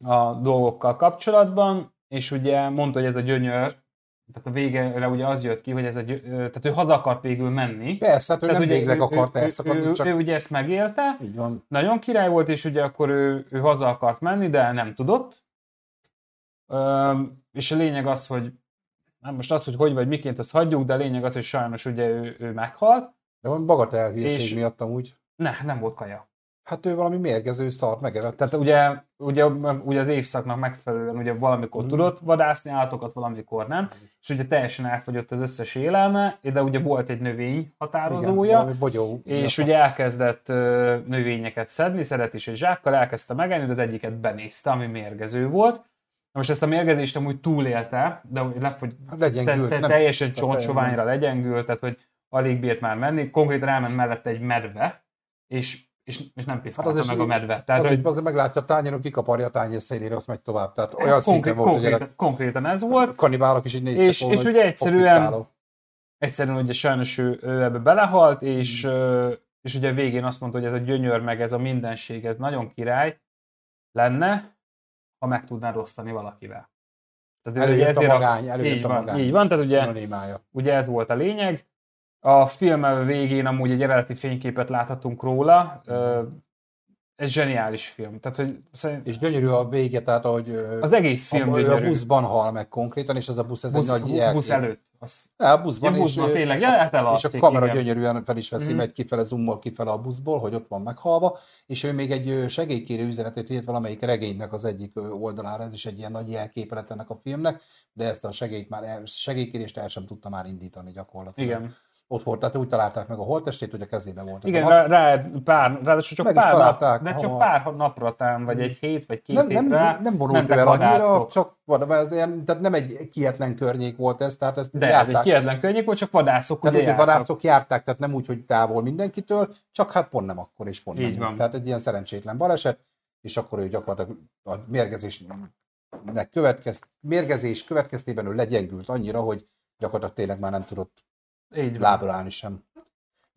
a dolgokkal kapcsolatban, és ugye mondta, hogy ez a gyönyör, tehát a végére ugye az jött ki, hogy ez ö, tehát ő haza akart végül menni. Persze, hát ő tehát nem ugye végleg akart ő, elszakadni, ő, csak ő, ugye ezt megélte, így van. nagyon király volt, és ugye akkor ő, ő haza akart menni, de nem tudott. Üm, és a lényeg az, hogy nem most az, hogy hogy vagy miként, ezt hagyjuk, de a lényeg az, hogy sajnos ugye ő, ő meghalt. De van bagatel hülyeség És- miatt amúgy. Ne, nem volt kaja. Hát ő valami mérgező szart megevett. Tehát ugye, ugye, ugye az évszaknak megfelelően ugye valamikor mm. tudott vadászni állatokat, valamikor nem, és ugye teljesen elfogyott az összes élelme, de ugye volt egy növény határozója, Igen, bogyó, és ugye elkezdett növényeket szedni, szeret is egy zsákkal, elkezdte megenni, de az egyiket benézte, ami mérgező volt. Most ezt a mérgezést amúgy túlélte, de lefogy, hát legyengült, te, te, teljesen csontsoványra legyengült, tehát hogy alig bírt már menni, konkrétan elment mellette egy medve, és és, és nem piszkálta hát meg a medve. Tehát, az hogy... azért meglátja a tányéron, kikaparja a tányér szélére, azt megy tovább. Tehát olyan konkrét, szinten volt, konkrétan, hogy konkrétan ez volt. Kanibálok is így néztek és, volna, és ugye egyszerűen, egyszerűen ugye sajnos ő, ő ebbe belehalt, és, hmm. és ugye a végén azt mondta, hogy ez a gyönyör, meg ez a mindenség, ez nagyon király lenne, ha meg tudná rosztani valakivel. Tehát előjött ezért a magány, előjött így a van, magány. Így van, tehát ugye, ugye ez volt a lényeg, a film végén amúgy egy eredeti fényképet láthatunk róla, egy zseniális film. Tehát, hogy szerint... És gyönyörű a vége, tehát ahogy az egész film a, gyönyörű. a buszban hal meg konkrétan, és az a busz, ez busz, egy nagy bu, busz előtt. Az... Ja, a buszban, ja, buszban és, tényleg, ja, és a kamera igen. gyönyörűen fel is veszi, mm. megy kifele, zoomol kifele a buszból, hogy ott van meghalva, és ő még egy segélykérő üzenetét írt valamelyik regénynek az egyik oldalára, ez is egy ilyen nagy jelképlet ennek a filmnek, de ezt a segélyt már segélykérést el sem tudta már indítani gyakorlatilag. Igen ott volt, tehát úgy találták meg a holtestét, hogy a kezében volt. Igen, rá, rá, pár, ráadásul csak meg pár, nap, de csak pár napra tám, vagy egy hét, vagy két nem, hét nem, rá, nem vonult el annyira, csak tehát nem egy kietlen környék volt ez, tehát ezt De járták. ez egy kietlen környék volt, csak vadászok tehát ugye úgy, vadászok járták, tehát nem úgy, hogy távol mindenkitől, csak hát pont nem akkor és pont Így nem. Van. Tehát egy ilyen szerencsétlen baleset, és akkor ő gyakorlatilag a mérgezésnek következ, mérgezés következtében ő legyengült annyira, hogy gyakorlatilag tényleg már nem tudott így lábra állni sem.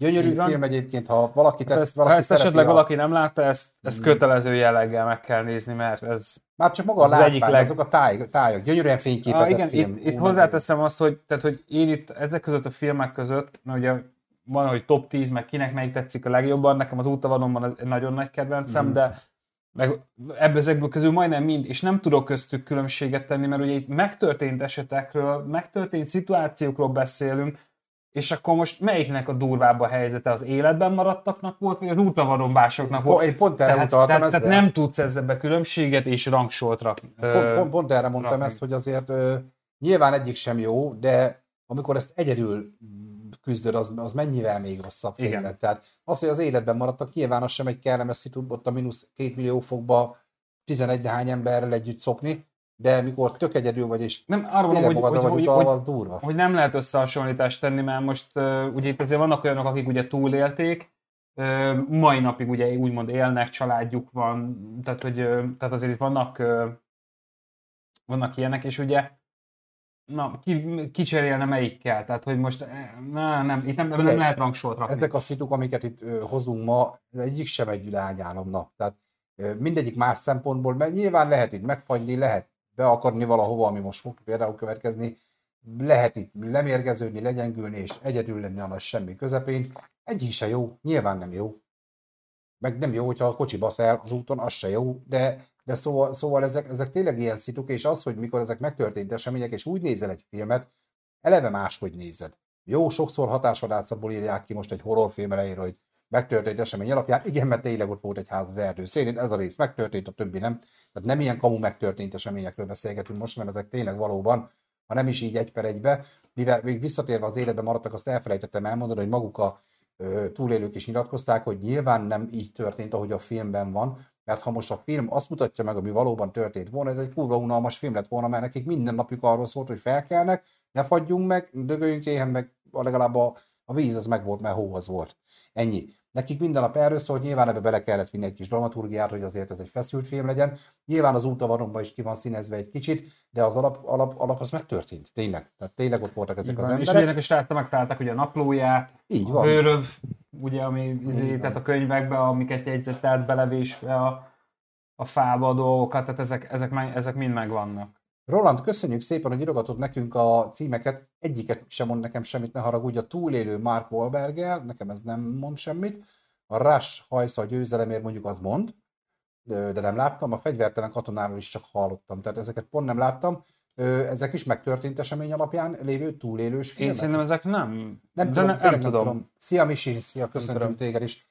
Gyönyörű film egyébként, ha valaki tett, ezt, valaki ha ezt esetleg a... valaki nem látta, ezt, ezt mm. kötelező jelleggel meg kell nézni, mert ez Már csak maga a látvány, egyik leg... azok a táj, tájak, gyönyörűen fényképezett ah, igen, film. Itt, itt hozzáteszem azt, hogy, tehát, hogy én itt ezek között a filmek között, mert ugye van, hogy top 10, meg kinek melyik tetszik a legjobban, nekem az útavanomban nagyon nagy kedvencem, mm. de meg ebből ezekből közül majdnem mind, és nem tudok köztük különbséget tenni, mert ugye itt megtörtént esetekről, megtörtént szituációkról beszélünk, és akkor most melyiknek a durvább a helyzete? Az életben maradtaknak volt, vagy az útavarombásoknak volt? Én pont erre tehát, utaltam tehát, tehát nem tudsz ezzel különbséget és rangsolt rakni. Pont, pont, pont erre mondtam rakni. ezt, hogy azért ö, nyilván egyik sem jó, de amikor ezt egyedül küzdöd, az, az mennyivel még rosszabb Igen. tényleg. Tehát az, hogy az életben maradtak, nyilván az sem egy kellemes szitu, ott a mínusz két millió fokba 11 hány emberrel együtt szopni, de mikor tök egyedül vagy, és nem, arra mondom, hogy, hogy, vagy utalva, hogy, durva. Hogy nem lehet összehasonlítást tenni, mert most uh, ugye itt azért vannak olyanok, akik ugye túlélték, uh, mai napig ugye úgymond élnek, családjuk van, tehát, hogy, uh, tehát azért itt vannak, uh, vannak ilyenek, és ugye na, ki, ki cserélne melyikkel, tehát hogy most na, nem, itt nem, nem, nem lehet rangsort rakni. Ezek a szituk, amiket itt uh, hozunk ma, egyik sem egy világállamnak, tehát mindegyik más szempontból, mert nyilván lehet itt megfagyni, lehet be akarni valahova, ami most fog például következni, lehet itt lemérgeződni, legyengülni, és egyedül lenni a nagy semmi közepén. Egy se jó, nyilván nem jó. Meg nem jó, hogyha a kocsi basz el az úton, az se jó, de, de szóval, szóval ezek, ezek tényleg ilyen szituk, és az, hogy mikor ezek megtörtént események, és úgy nézel egy filmet, eleve máshogy nézed. Jó, sokszor hatásvadászatból írják ki most egy horrorfilm elejére, hogy megtörtént esemény alapján. Igen, mert tényleg ott volt egy ház az erdő szélén, ez a rész megtörtént, a többi nem. Tehát nem ilyen kamu megtörtént eseményekről beszélgetünk most, mert ezek tényleg valóban, ha nem is így egy per egybe, mivel még visszatérve az életbe maradtak, azt elfelejtettem elmondani, hogy maguk a túlélők is nyilatkozták, hogy nyilván nem így történt, ahogy a filmben van, mert ha most a film azt mutatja meg, ami valóban történt volna, ez egy kurva unalmas film lett volna, mert nekik minden napjuk arról szólt, hogy felkelnek, ne fagyjunk meg, dögöljünk éhen, meg legalább a, a víz az meg volt, mert hó az volt. Ennyi. Nekik minden nap erről szól, hogy nyilván ebbe bele kellett vinni egy kis dramaturgiát, hogy azért ez egy feszült film legyen. Nyilván az útavaronban is ki van színezve egy kicsit, de az alap, alap, alap az megtörtént, tényleg. Tehát tényleg ott voltak ezek Igen, az emberek. És ilyenek is láttam, megtalálták ugye a naplóját, Így a van. hőröv, ugye, ami, izé, tehát a könyvekbe, amiket jegyzett át belevésve a, a fába a dolgokat, tehát ezek, ezek, ezek mind megvannak. Roland, köszönjük szépen, hogy írogatott nekünk a címeket. Egyiket sem mond nekem semmit, ne haragudj. A túlélő Mark wahlberg nekem ez nem mond semmit. A Rush hajsza a győzelemért mondjuk az mond, de nem láttam. A fegyvertelen katonáról is csak hallottam, tehát ezeket pont nem láttam. Ezek is megtörtént esemény alapján lévő túlélős filmek? Én szerintem ezek nem. Nem de tudom, ne, nem, nem tudom. tudom. Szia Misi, szia, köszöntöm téged is.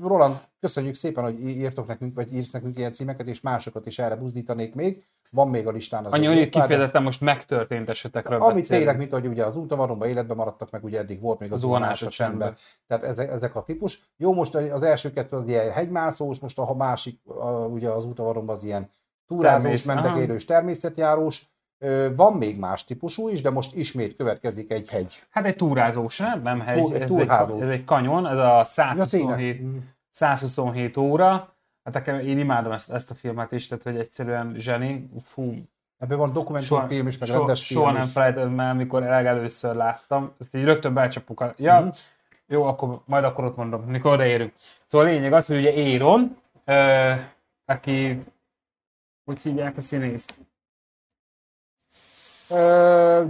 Roland, köszönjük szépen, hogy írtok nekünk, vagy írsz nekünk ilyen címeket, és másokat is erre buzdítanék még. Van még a listán az. Annyi, hogy kifejezetten most megtörtént esetekről Amit tényleg, mint hogy ugye az útavaronban életben maradtak, meg ugye eddig volt még az, zuhanás a csendben. Tehát ezek, ezek, a típus. Jó, most az első kettő az ilyen hegymászós, most a másik, a, ugye az útavaronban az ilyen túrázós, mendegélős, természetjárós. Van még más típusú is, de most ismét következik egy hegy. Hát egy túrázós, nem? Nem hegy, Túr, ez, egy, ez egy kanyon, ez a 127, 127 óra. Hát nekem, én imádom ezt, ezt a filmet is, tehát hogy egyszerűen zseni. Fú, Ebben van dokumentumfilm is, meg soha, rendes film Soha nem felejtem el, amikor legelőször láttam. Ezt így rögtön becsapuk. A... Ja, mm-hmm. jó, akkor majd akkor ott mondom, mikor odaérünk. Szóval a lényeg az, hogy ugye Éron, ö, aki, hogy hívják a színészt?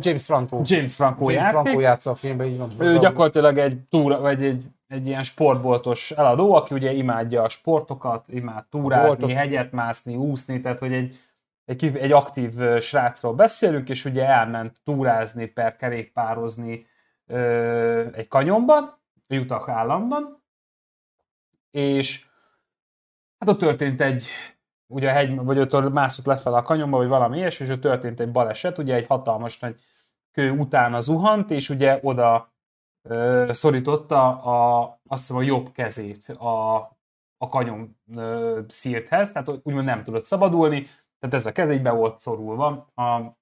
James Franco. James Franco, James Franco játsza a filmben, így van. Ő gyakorlatilag egy túra, vagy egy, egy ilyen sportboltos eladó, aki ugye imádja a sportokat, imád túrázni, hegyet mászni, úszni, tehát hogy egy, egy, egy aktív srácról beszélünk, és ugye elment túrázni, per kerékpározni ö, egy kanyonban, Utah államban, és hát ott történt egy ugye a hegy, vagy ott mászott lefelé a kanyonba, vagy valami ilyesmi, és ott történt egy baleset, ugye egy hatalmas nagy kő utána zuhant, és ugye oda ö, szorította a, azt hiszem a jobb kezét a, a kanyon ö, szírthez, tehát úgymond nem tudott szabadulni, tehát ez a kez így be volt szorulva a,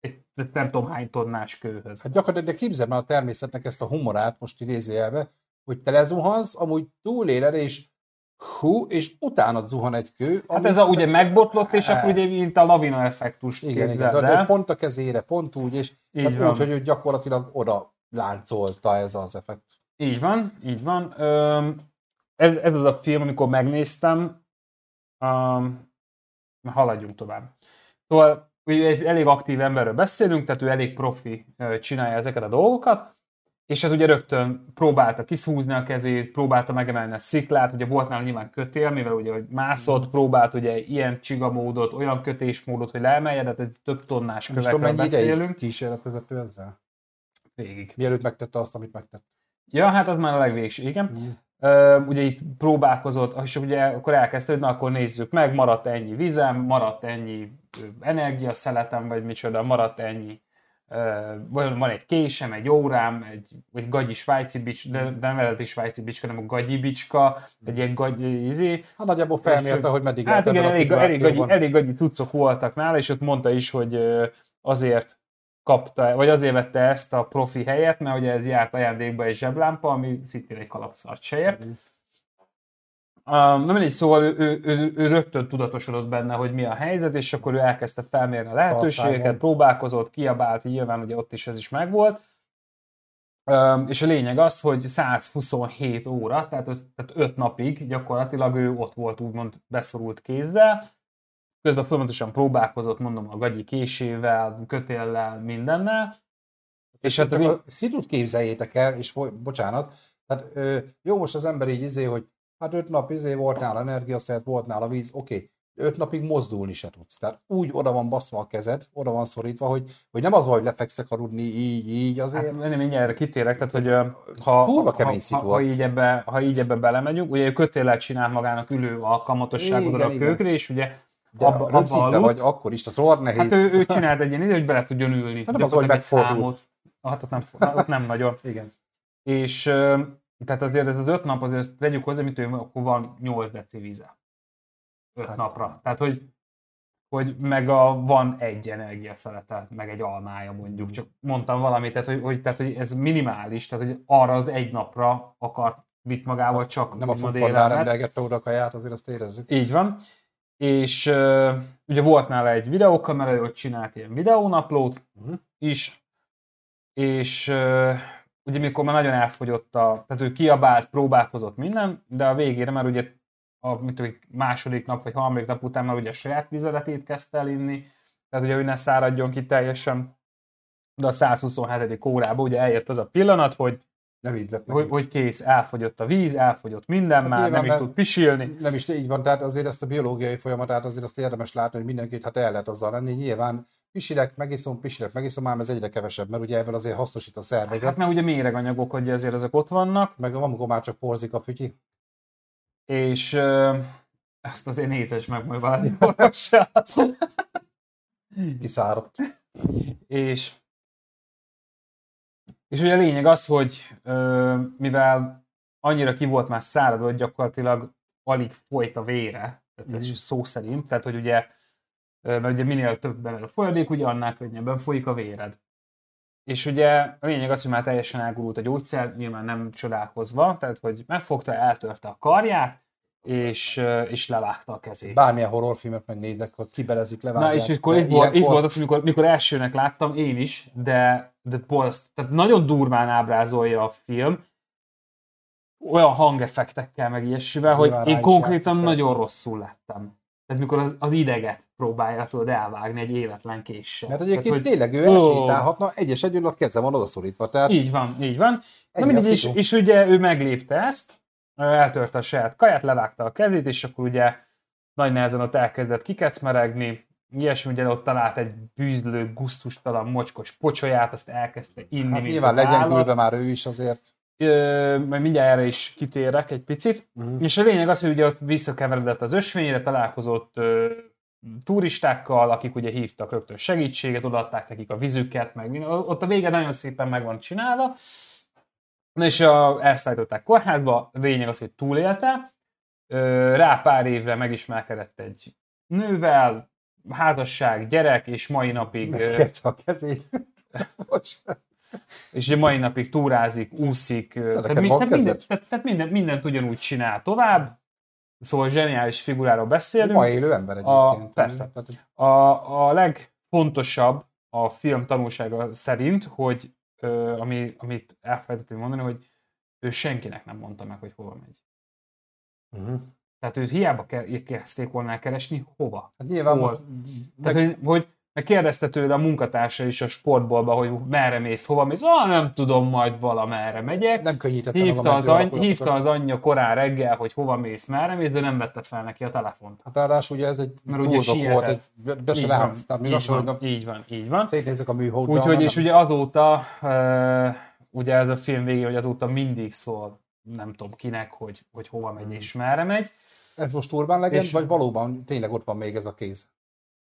egy, nem tudom hány tonnás kőhöz. Hát gyakorlatilag képzelem a természetnek ezt a humorát, most idézőjelve, hogy te lezuhansz, amúgy túléled, és hú, és utána zuhan egy kő. Hát ez a, ugye megbotlott, és akkor ugye mint a lavina effektust igen, igen, de pont a kezére, pont úgy, és így úgy, hogy ő gyakorlatilag oda láncolta ez az effekt. Így van, így van. Ez, ez az a film, amikor megnéztem, um, haladjunk tovább. Szóval egy elég aktív emberről beszélünk, tehát ő elég profi csinálja ezeket a dolgokat, és hát ugye rögtön próbálta kiszúzni a kezét, próbálta megemelni a sziklát, ugye volt nála nyilván kötél, mivel ugye hogy mászott, próbált ugye ilyen csigamódot, olyan kötésmódot, hogy leemelje, de egy több tonnás kövekről beszélünk. kísérletvezető ezzel? Végig. Mielőtt megtette azt, amit megtett. Ja, hát az már a legvégső, igen. Mm. Uh, ugye itt próbálkozott, és ugye akkor elkezdte, na akkor nézzük meg, maradt ennyi vizem, maradt ennyi energiaszeletem, vagy micsoda, maradt ennyi van, van egy késem, egy órám, egy, egy gagyi svájci bics, de, de nem eredeti svájci bicska, hanem a gagyi bicska, egy ilyen gagyi izé. Hát nagyjából felmérte, hogy meddig Hát igen, elég, elég, gagyi, elég gagyi cuccok voltak nála, és ott mondta is, hogy azért kapta, vagy azért vette ezt a profi helyet, mert ugye ez járt ajándékba egy zseblámpa, ami szintén egy kalapszart se ért. Mm. Nem mindegy, szóval ő, ő, ő, ő rögtön tudatosodott benne, hogy mi a helyzet, és akkor ő elkezdte felmérni a lehetőségeket, próbálkozott, kiabált, nyilván ugye ott is ez is megvolt. Um, és a lényeg az, hogy 127 óra, tehát, az, tehát 5 napig gyakorlatilag ő ott volt úgymond beszorult kézzel, közben folyamatosan próbálkozott, mondom, a gagyi késével, kötéllel, mindennel. És hát a szitut képzeljétek el, és bocsánat, tehát jó most az ember így izé, hogy Hát öt nap izé volt nála energiaszert, volt nála víz, oké. Okay. Öt napig mozdulni se tudsz. Tehát úgy oda van baszva a kezed, oda van szorítva, hogy, hogy nem az van, hogy lefekszek aludni így, így azért. Hát, nem mindjárt erre kitérek, tehát hogy ha, ha, kemény ha, ha, ha, így ebbe, ha így ebbe belemegyünk, ugye kötélet csinál magának ülő alkalmatosságot a kőkre, és ugye de abba, abba aludt, vagy akkor is, tehát rohadt nehéz. Hát ő, ő csinált egy ilyen, hogy bele tudjon ülni. Hát nem az, hogy megfordul. Hát ott nem, ott nem nagyon. Igen. És tehát azért ez az öt nap, azért tegyük hozzá, mint ő, akkor van 8 deci víze. Öt hát. napra. Tehát, hogy, hogy meg a, van egy energiaszelete, meg egy almája mondjuk. Csak mondtam valamit, tehát hogy, hogy, tehát, hogy ez minimális, tehát hogy arra az egy napra akart vitt magával csak Nem a futballnál rendelgette oda a kaját, azért azt érezzük. Így van. És uh, ugye volt nála egy videókamera, hogy csinált ilyen videónaplót uh-huh. is, és uh, ugye mikor már nagyon elfogyott a, tehát ő kiabált, próbálkozott minden, de a végére már ugye a mit tudom, második nap vagy harmadik nap után már ugye a saját vizeletét kezdte el inni, tehát ugye, hogy ne száradjon ki teljesen, de a 127. órában ugye eljött az a pillanat, hogy nem így lett hogy, hogy kész, elfogyott a víz, elfogyott minden, hát már nem is tud pisilni. Nem is így van, tehát azért ezt a biológiai folyamatát azért azt érdemes látni, hogy mindenkit hát el lehet azzal lenni. Nyilván pisilek, megiszom, pisilek, megiszom, ám ez egyre kevesebb, mert ugye ebből azért hasznosít a szervezet. Hát mert ugye méreganyagok, hogy azért ezek ott vannak, Meg amikor már csak porzik a fütyi. és ö, ezt azért nézes meg majd valami. Kiszáradt. és, és ugye a lényeg az, hogy ö, mivel annyira ki volt már száradva, hogy gyakorlatilag alig folyt a vére, tehát ez Mhm. szó szerint, tehát hogy ugye, mert ugye minél több belőle a folyadék, ugye annál könnyebben folyik a véred. És ugye a lényeg az, hogy már teljesen elgurult a gyógyszer, nyilván nem csodálkozva, tehát hogy megfogta, eltörte a karját, és, és levágta a kezét. Bármilyen horrorfilmet megnézek, hogy kibelezik, levágják. Na és akkor itt volt, itt ilyenkor- volt az, amikor, mikor elsőnek láttam, én is, de, de borszt, tehát nagyon durván ábrázolja a film, olyan hangeffektekkel, meg ilyesmivel, hogy Nyilván én konkrétan nagyon persze. rosszul lettem. Tehát mikor az, az ideget próbálja tudod elvágni egy életlen késsel. Mert Tehát, egyébként hogy- tényleg ő elsétálhatna, egyes egyedül a keze van odaszorítva. Tehát Így van, így van. Na a mindegy, és, ugye ő meglépte ezt, ö, eltörte a saját kaját, levágta a kezét, és akkor ugye nagy nehezen ott elkezdett kikecmeregni, ilyesmi, ugye ott talált egy bűzlő, guztustalan, mocskos pocsolyát, azt elkezdte inni, hát mint nyilván legyen már ő is azért. Ö, majd mindjárt erre is kitérek egy picit. Mhm. És a lényeg az, hogy ugye ott visszakeveredett az ösvényre, találkozott ö, turistákkal, akik ugye hívtak rögtön segítséget, odaadták nekik a vizüket, meg minden. Ott a vége nagyon szépen meg van csinálva. Na és a, elszállították kórházba, a lényeg az, hogy túlélte. Ö, rá pár évre megismerkedett egy nővel, házasság, gyerek, és mai napig, Megkérte a kezét. Bocsánat. És ugye mai napig túrázik, úszik, tehát, mi, tehát, minden, tehát, tehát minden, mindent ugyanúgy csinál tovább. Szóval zseniális figuráról beszélünk. Ma élő ember A- egyébként. persze. Tehát, hogy A, a legfontosabb a film tanulsága szerint, hogy ö, ami, amit elfelejtettem mondani, hogy ő senkinek nem mondta meg, hogy hova megy. Mhm. Tehát őt hiába ke- kezdték volna keresni, hova. Hát nyilván Hol? most, Tehát, meg, hogy, hogy meg kérdezte tőle a munkatársa is a sportbolba, hogy merre mész, hova mész. Ah, nem tudom, majd valamerre megyek. nem könnyítette Hívta az, any, hívta az anyja korán reggel, hogy hova mész, merre mész, de nem vette fel neki a telefont. Hát ráadásul ugye ez egy Mert ugye buldog volt, sietett. egy, be se Így látsz. van, Tehát még így van, így van, így van. szétnézek a műholdra. Úgyhogy, és ugye azóta, uh, ugye ez a film végén, hogy azóta mindig szól, nem tudom kinek, hogy, hogy hova megy és merre megy. Ez most Urban Legend, És- vagy valóban tényleg ott van még ez a kéz?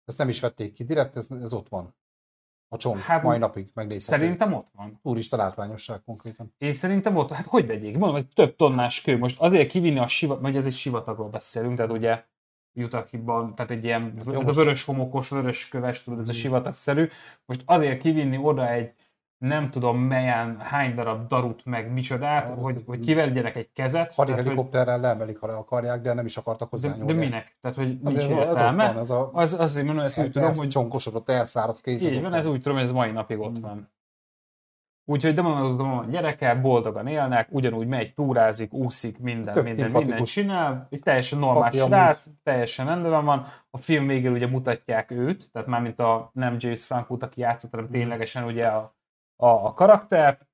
Ezt nem is vették ki, direkt ez, ez ott van. A csomag, Hát, hát, mai napig megnézhető. Szerintem ott van. Turista látványosság konkrétan. Én szerintem ott, hát hogy vegyék? Mondom, hogy több tonnás kő. Most azért kivinni a sivatag, vagy ez egy sivatagról beszélünk, tehát ugye Utakiban, tehát egy ilyen, Jó, ez a most- vörös homokos, vörös köves, tudod, ez a Mm. sivatagszerű. Most azért kivinni oda egy nem tudom melyen, hány darab darut, meg micsodát, Hát, hogy, hogy kiverjenek egy kezet. Hadi tehát, hogy- helikopterrel leemelik, ha le akarják, de nem is akartak de, hozzányúlni. de minek? Tehát, hogy nincs Azért értelme. van, ez a Az, azért mondom, ezt úgy tudom, hogy csonkosodott, elszáradt kéz. az így van, ez úgy tudom, hogy ez mai napig ott Mm. van. Úgyhogy de mondom, azok a gyerekek boldogan élnek, ugyanúgy megy, túrázik, úszik, minden, Tök minden, minden csinál, egy teljesen normális srác, teljesen rendben van. A film végén ugye mutatják őt, tehát már mint a nem James Franco, aki játszott, hanem Mm. ténylegesen ugye a, a, a karaktert,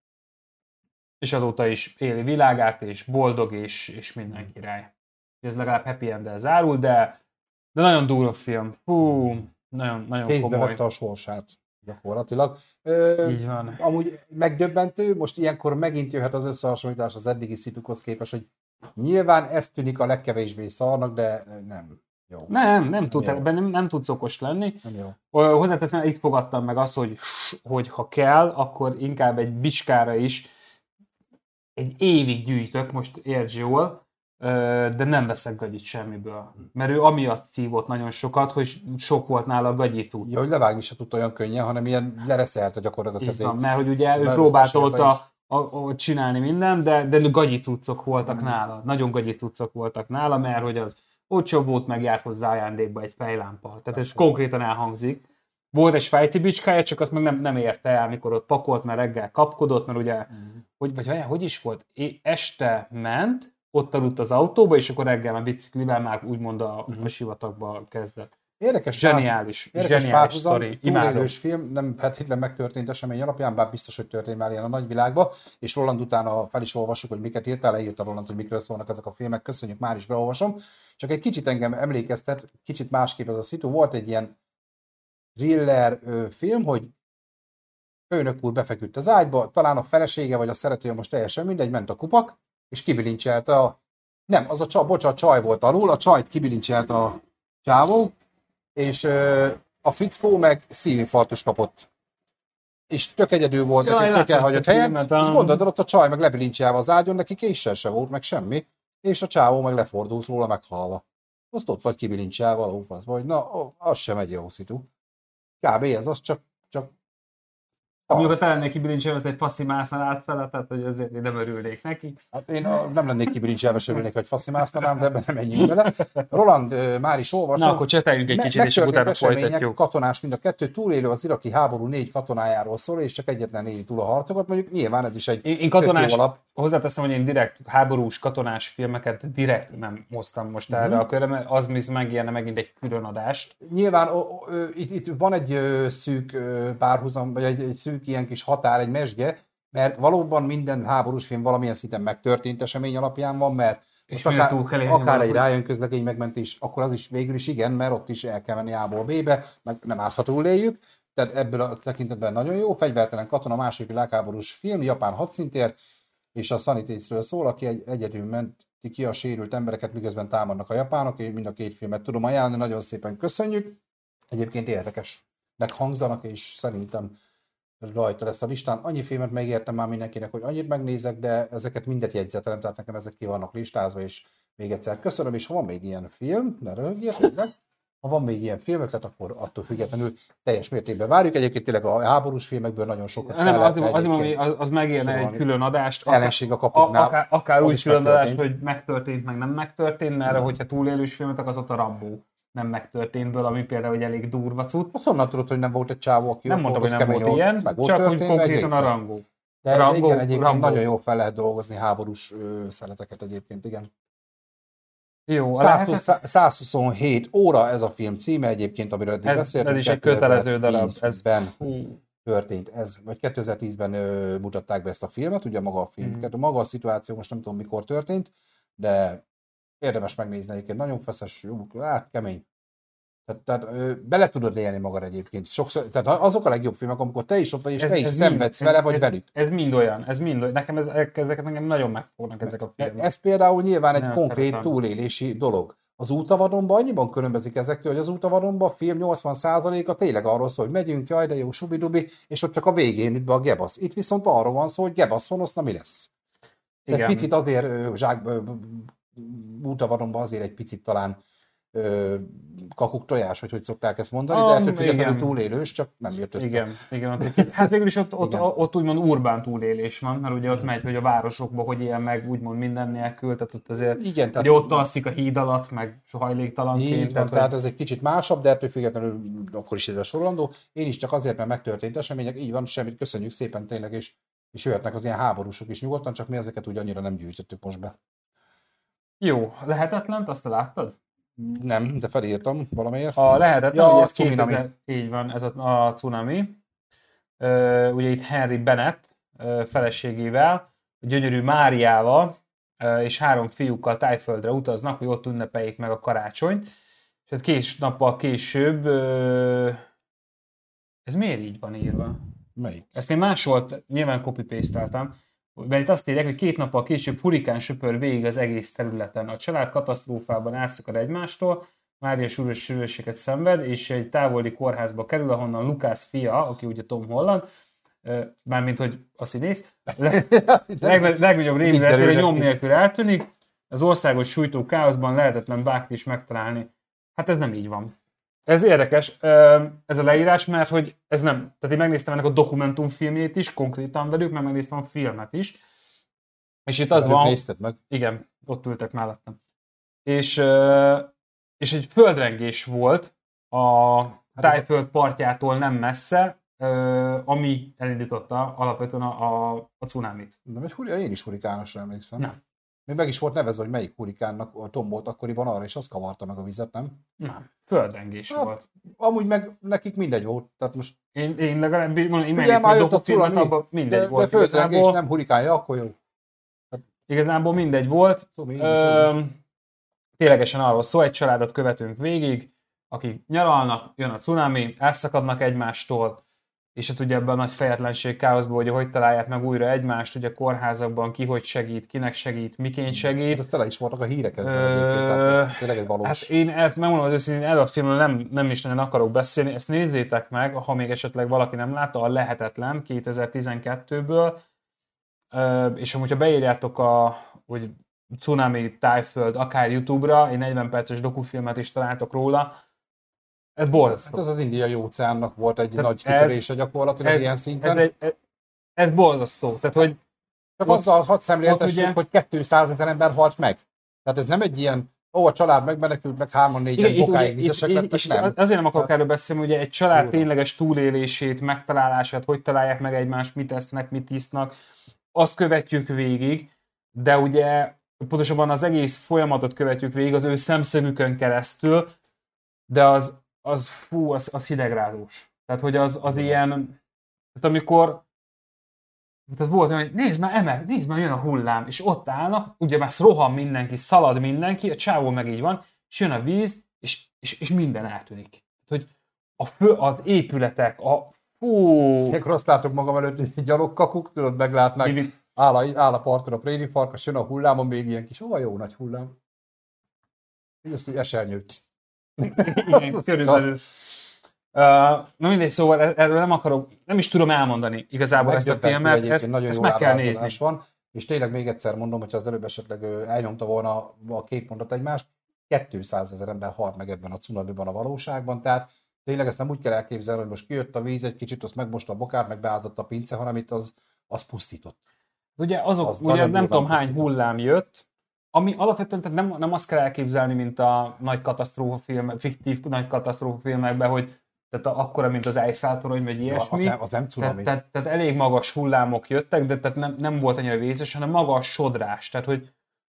és azóta is éli világát, és boldog, és, és minden király. Ez legalább happy end zárul, de, de nagyon durva film. Hú, nagyon, nagyon Kézbe komoly. a sorsát gyakorlatilag. Ö, Így van. amúgy megdöbbentő, most ilyenkor megint jöhet az összehasonlítás az eddigi szitukhoz képest, hogy nyilván ez tűnik a legkevésbé szarnak, de nem jó. Nem, nem, tud, ebben nem, nem tudsz okos lenni. Nem jó. Hozzáteszem, itt fogadtam meg azt, hogy, hogy ha kell, akkor inkább egy bicskára is egy évig gyűjtök, most értsd jól, de nem veszek gagyit semmiből. Mert ő amiatt szívott nagyon sokat, hogy sok volt nála a gagyit út. Ja, hogy levágni se tudta olyan könnyen, hanem ilyen lereszelte gyakorlatilag a kezét. van, mert hogy ugye ő próbálta a, a, csinálni minden, de, de gagyi cuccok voltak Mm. nála. Nagyon gagyi cuccok voltak nála, mert hogy az olcsóbb volt, meg járt hozzá ajándékba egy fejlámpa. Tehát ez Persze. konkrétan elhangzik. Volt egy svájci bicskája, csak azt meg nem, nem érte el, mikor ott pakolt, mert reggel kapkodott, mert ugye, Mhm. hogy, vagy várjál, hogy is volt? É, este ment, ott aludt az autóba, és akkor reggel már biciklivel már úgymond a, Mhm. a sivatagba kezdett. Érdekes, pár- Zseniális, érdekes zseniális párhuzam, sztori. Túlélős film, nem feltétlenül megtörtént esemény alapján, bár biztos, hogy történt már ilyen a nagyvilágban, és Roland utána fel is olvassuk, hogy miket írtál, leírta Roland, hogy mikről szólnak ezek a filmek, köszönjük, már is beolvasom. Csak egy kicsit engem emlékeztet, kicsit másképp ez a szitu, volt egy ilyen thriller film, hogy főnök úr befeküdt az ágyba, talán a felesége vagy a szeretője most teljesen mindegy, ment a kupak, és kibilincselte a... Nem, az a csaj, bocsánat, a csaj volt alul, a csajt kibilincselt a csávó, és a fickó meg szívinfarktus kapott. És tök egyedül volt, Jaj, tök elhagyott helyen, filmet, és gondolod, ott a csaj meg lebilincselve az ágyon, neki késsel se volt, meg semmi, és a csávó meg lefordult róla meghalva. Azt ott vagy kibilincselve a lófaszba, hogy na, az sem egy jó szitu. Kb. ez az, csak, csak Mondjuk, ha te lennél kibilincselve, egy faszi másznál átfele, tehát hogy azért én nem örülnék neki. Hát én a, nem lennék kibilincselve, se örülnék, hogy faszimásztanám, de ebben nem menjünk bele. Roland már is olvasom. Na, akkor cseteljünk egy kicsit, és utána folytatjuk. katonás mind a kettő, túlélő az iraki háború négy katonájáról szól, és csak egyetlen éli túl a harcokat. Mondjuk nyilván ez is egy Én, én katonás, alap. hozzáteszem, hogy én direkt háborús katonás filmeket direkt nem hoztam most erre a körre, mert az visz megérne megint egy külön adást. Nyilván o, o, itt, itt van egy ö, szűk ö, párhuzam, vagy egy, egy szűk ilyen kis határ, egy mesge, mert valóban minden háborús film valamilyen szinten megtörtént esemény alapján van, mert És most akár, túl kell akár egy rájön közlekény megmentés, akkor az is végül is igen, mert ott is el kell menni A-ból B-be, meg nem árthatóul éljük. Tehát ebből a tekintetben nagyon jó. Fegyvertelen katona, második világháborús film, japán hadszintér, és a Sanitészről szól, aki egy, egyedül ment ki a sérült embereket, miközben támadnak a japánok. Én mind a két filmet tudom ajánlani, nagyon szépen köszönjük. Egyébként érdekesnek hangzanak, és szerintem rajta lesz a listán. Annyi filmet megértem már mindenkinek, hogy annyit megnézek, de ezeket mindet jegyzetelem, tehát nekem ezek ki vannak listázva, és még egyszer köszönöm, és ha van még ilyen film, ne röhögjél, ha van még ilyen filmötlet, akkor attól függetlenül teljes mértékben várjuk. Egyébként tényleg a háborús filmekből nagyon sokat Nem, az, az, egyébként az, az megérne egy külön adást. Ellenség a a, kapuknál. akár, akár Az úgy külön adást, hogy megtörtént, meg nem megtörtént, mert hogyha túlélős filmetek, az ott a Rambó nem megtörténtből, ami például egy elég durva cucc. Azt honnan tudod, hogy nem volt egy csávó, aki Nem mondtam, volt, hogy nem volt ilyen, volt csak hogy konkrétan a. Rambó. De, Rambo- igen, egyébként Rambo. nagyon jól fel lehet dolgozni háborús ö, szeleteket egyébként, igen. Jó, a 120, lehetet, 127 óra ez a film címe egyébként, amiről eddig Ez- beszéltünk. ez is egy kötelező darab, ez- 2010-ben Hú, történt ez, vagy 2010-ben ö, mutatták be ezt a filmet, ugye maga a film, mm. maga a szituáció most nem tudom mikor történt, de érdemes megnézni egyébként, nagyon feszes, jó, hát kemény. Tehát, tehát ö, bele tudod élni magad egyébként. Sokszor, tehát azok a legjobb filmek, amikor te is ott vagy, és te is szenvedsz mind- vele, vagy ez, velük. Ez mind olyan, ez mind olyan. Nekem ez, ezeket nekem nagyon megfognak ezek a filmek. Ez például nyilván egy Nem, konkrét szeretem. túlélési dolog. Az útavadonban annyiban különbözik ezektől, hogy az útavadonban a film 80%-a tényleg arról szól, hogy megyünk, jaj, de jó, subidubi, és ott csak a végén üt be a gebasz. Itt viszont arról van szó, hogy gebasz van, azt na mi lesz. Egy picit azért zsák, ö, ö, útavadonban azért egy picit talán kakuk tojás, hogy hogy szokták ezt mondani, de ettől függetlenül túlélős, csak nem jött össze. Igen, igen hát végül is ott, ott, Igen. ott úgymond urbán túlélés van, mert ugye ott megy, hogy a városokban hogy él meg úgymond minden nélkül, tehát ott azért, Igen, hogy ott alszik a híd alatt, meg hajléktalanként. Így van, tehát, tehát hogy, ez egy kicsit másabb, de ettől függetlenül akkor is ide sorolandó. Én is csak azért, mert megtörtént események, így van, semmit, köszönjük szépen tényleg, és, és jöhetnek az ilyen háborúsok is nyugodtan, csak mi ezeket úgy annyira nem gyűjtöttük most be. Jó, lehetetlent, azt te láttad? Nem, de felírtam valamiért. A lehetetlen, Ja, ugye a ez Tsunami. 2000, így van, ez a, a cunami. Ö, ugye itt Henry Bennett ö, feleségével, gyönyörű Máriával ö, és három fiúkkal Tájföldre utaznak, hogy ott ünnepeljék meg a karácsonyt. És hát kés nappal később, ö, ez miért így van írva? Melyik? Ezt én másolt, nyilván copy paste mert itt azt írják, hogy két nappal később hurikán söpör végig az egész területen. A család katasztrófában elszakad egymástól, Mária súlyos sűrűséget szenved, és egy távoli kórházba kerül, ahonnan Lukász fia, aki ugye Tom Holland, mármint, hogy a színész, le- leg- legnagyobb rémületére nyom nélkül eltűnik, az országos sújtó káoszban lehetetlen bárkit is megtalálni. Hát ez nem így van. Ez érdekes, ez a leírás, mert hogy ez nem, tehát én megnéztem ennek a dokumentumfilmjét is, konkrétan velük, meg megnéztem a filmet is, és itt az Velük van, nézted meg? igen, ott ültek mellettem. És, és egy földrengés volt a Hát Tájföld partjától nem messze, ami elindította alapvetően a, a, a cunamit. Nem, egy huri, én is hurikánosra emlékszem. Nem. Még meg is volt nevezve, hogy melyik hurikánnak tombolt akkoriban arra, és az kavarta meg a vizet, nem? Nem, földrengés Hát, volt. Amúgy meg nekik mindegy volt. Tehát most Én, én legalábbis, mondom, én megnéztem a dokufilmet, abban mindegy de, volt. de földrengés igazából, nem hurikánja, akkor jó. igazából mindegy volt. Tudom. Öm, ténylegesen arról szól, egy családot követünk végig, akik nyaralnak, jön a cunami, elszakadnak egymástól, és hát ugye ebben a nagy fejetlenség káoszban, hogy hogy találják meg újra egymást, ugye a kórházakban ki hogy segít, kinek segít, miként segít. Hát ez tele is voltak a hírek ezzel egyébként, tehát ez tényleg egy valós. Hát én hát megmondom az őszintén, erről a filmről nem, nem is nagyon akarok beszélni, ezt nézzétek meg, ha még esetleg valaki nem látta, a Lehetetlen 2012-ből, és amúgy, ha beírjátok a, hogy Tsunami Tájföld, akár YouTube-ra, egy 40 perces dokufilmet is találtok róla, ez borzasztó. Hát ez az indiai óceánnak volt egy Tehát nagy kitörése gyakorlatilag ez, ilyen szinten. Ez, ez, ez borzasztó. Tehát, hogy csak azzal hadd szemléltessük, ugye... hogy 200 ezer ember halt meg. Tehát ez nem egy ilyen, ó, a család megmenekült, meg hárman, négyen bokáig vizesek lettek, és nem. Azért nem akarok erről beszélni, hogy egy család tényleges túlélését, megtalálását, hogy találják meg egymást, mit esznek, mit isznak, azt követjük végig, de ugye pontosabban az egész folyamatot követjük végig az ő szemszögükön keresztül, de az, az fú, az, az hidegrázós. Tehát, hogy az, az ilyen, tehát amikor az volt, hogy nézd már, emel, nézd már, jön a hullám, és ott állnak, ugye már rohan mindenki, szalad mindenki, a csávó meg így van, és jön a víz, és, és, és minden eltűnik. Tehát, hogy a fő, az épületek, a fú... Ekkor azt látok magam előtt, hogy gyalogkakuk, tudod, meglátnak, áll a, áll a parton a préri farkas, jön a hullámon, még ilyen kis, hova jó nagy hullám. Így azt, hogy esernyőt. Igen, körülbelül. Uh, na mindegy, szóval e- erről nem akarok, nem is tudom elmondani igazából ezt a filmet, ezt, nagyon ezt meg kell nézni. Van, és tényleg még egyszer mondom, hogyha az előbb esetleg elnyomta volna a két mondat egymást, 200 ezer ember halt meg ebben a cunamiban a valóságban, tehát tényleg ezt nem úgy kell elképzelni, hogy most kijött a víz egy kicsit, azt megmosta a bokát, meg beázott a pince, hanem itt az, az pusztított. Ugye azok, az ugye nem tudom hány hullám jött, ami alapvetően tehát nem, nem azt kell elképzelni, mint a nagy katasztrófa film, fiktív nagy katasztrófa filmekben, hogy tehát a, akkora, mint az Eiffel torony, vagy ilyesmi. Ja, az nem, az nem tehát, tehát, tehát, elég magas hullámok jöttek, de tehát nem, nem volt annyira vészes, hanem magas sodrás. Tehát, hogy,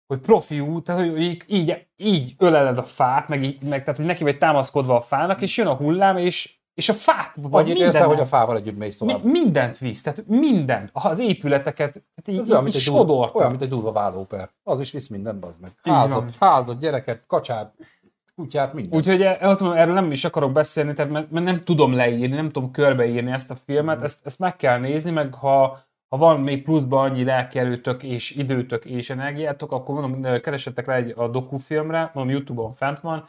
hogy profi út, tehát, hogy így, így, így öleled a fát, meg, így, meg tehát, hogy neki vagy támaszkodva a fának, és jön a hullám, és, és a fát... Annyit érsz hogy a fával együtt mész tovább. Mi, mindent visz, tehát mindent. Az épületeket hát így, Ez olyan, mint egy durva, olyan, mint egy durva vállóper. Az is visz mindent, az meg. Házat, házat, gyereket, kacsát, kutyát, mindent. Úgyhogy e, erről nem is akarok beszélni, tehát mert, mert nem tudom leírni, nem tudom körbeírni ezt a filmet, mm. ezt, ezt meg kell nézni, meg ha, ha van még pluszban annyi lelkerőtök és időtök és energiátok, akkor mondom, keresetek rá egy a dokufilmre, mondom, Youtube-on fent van,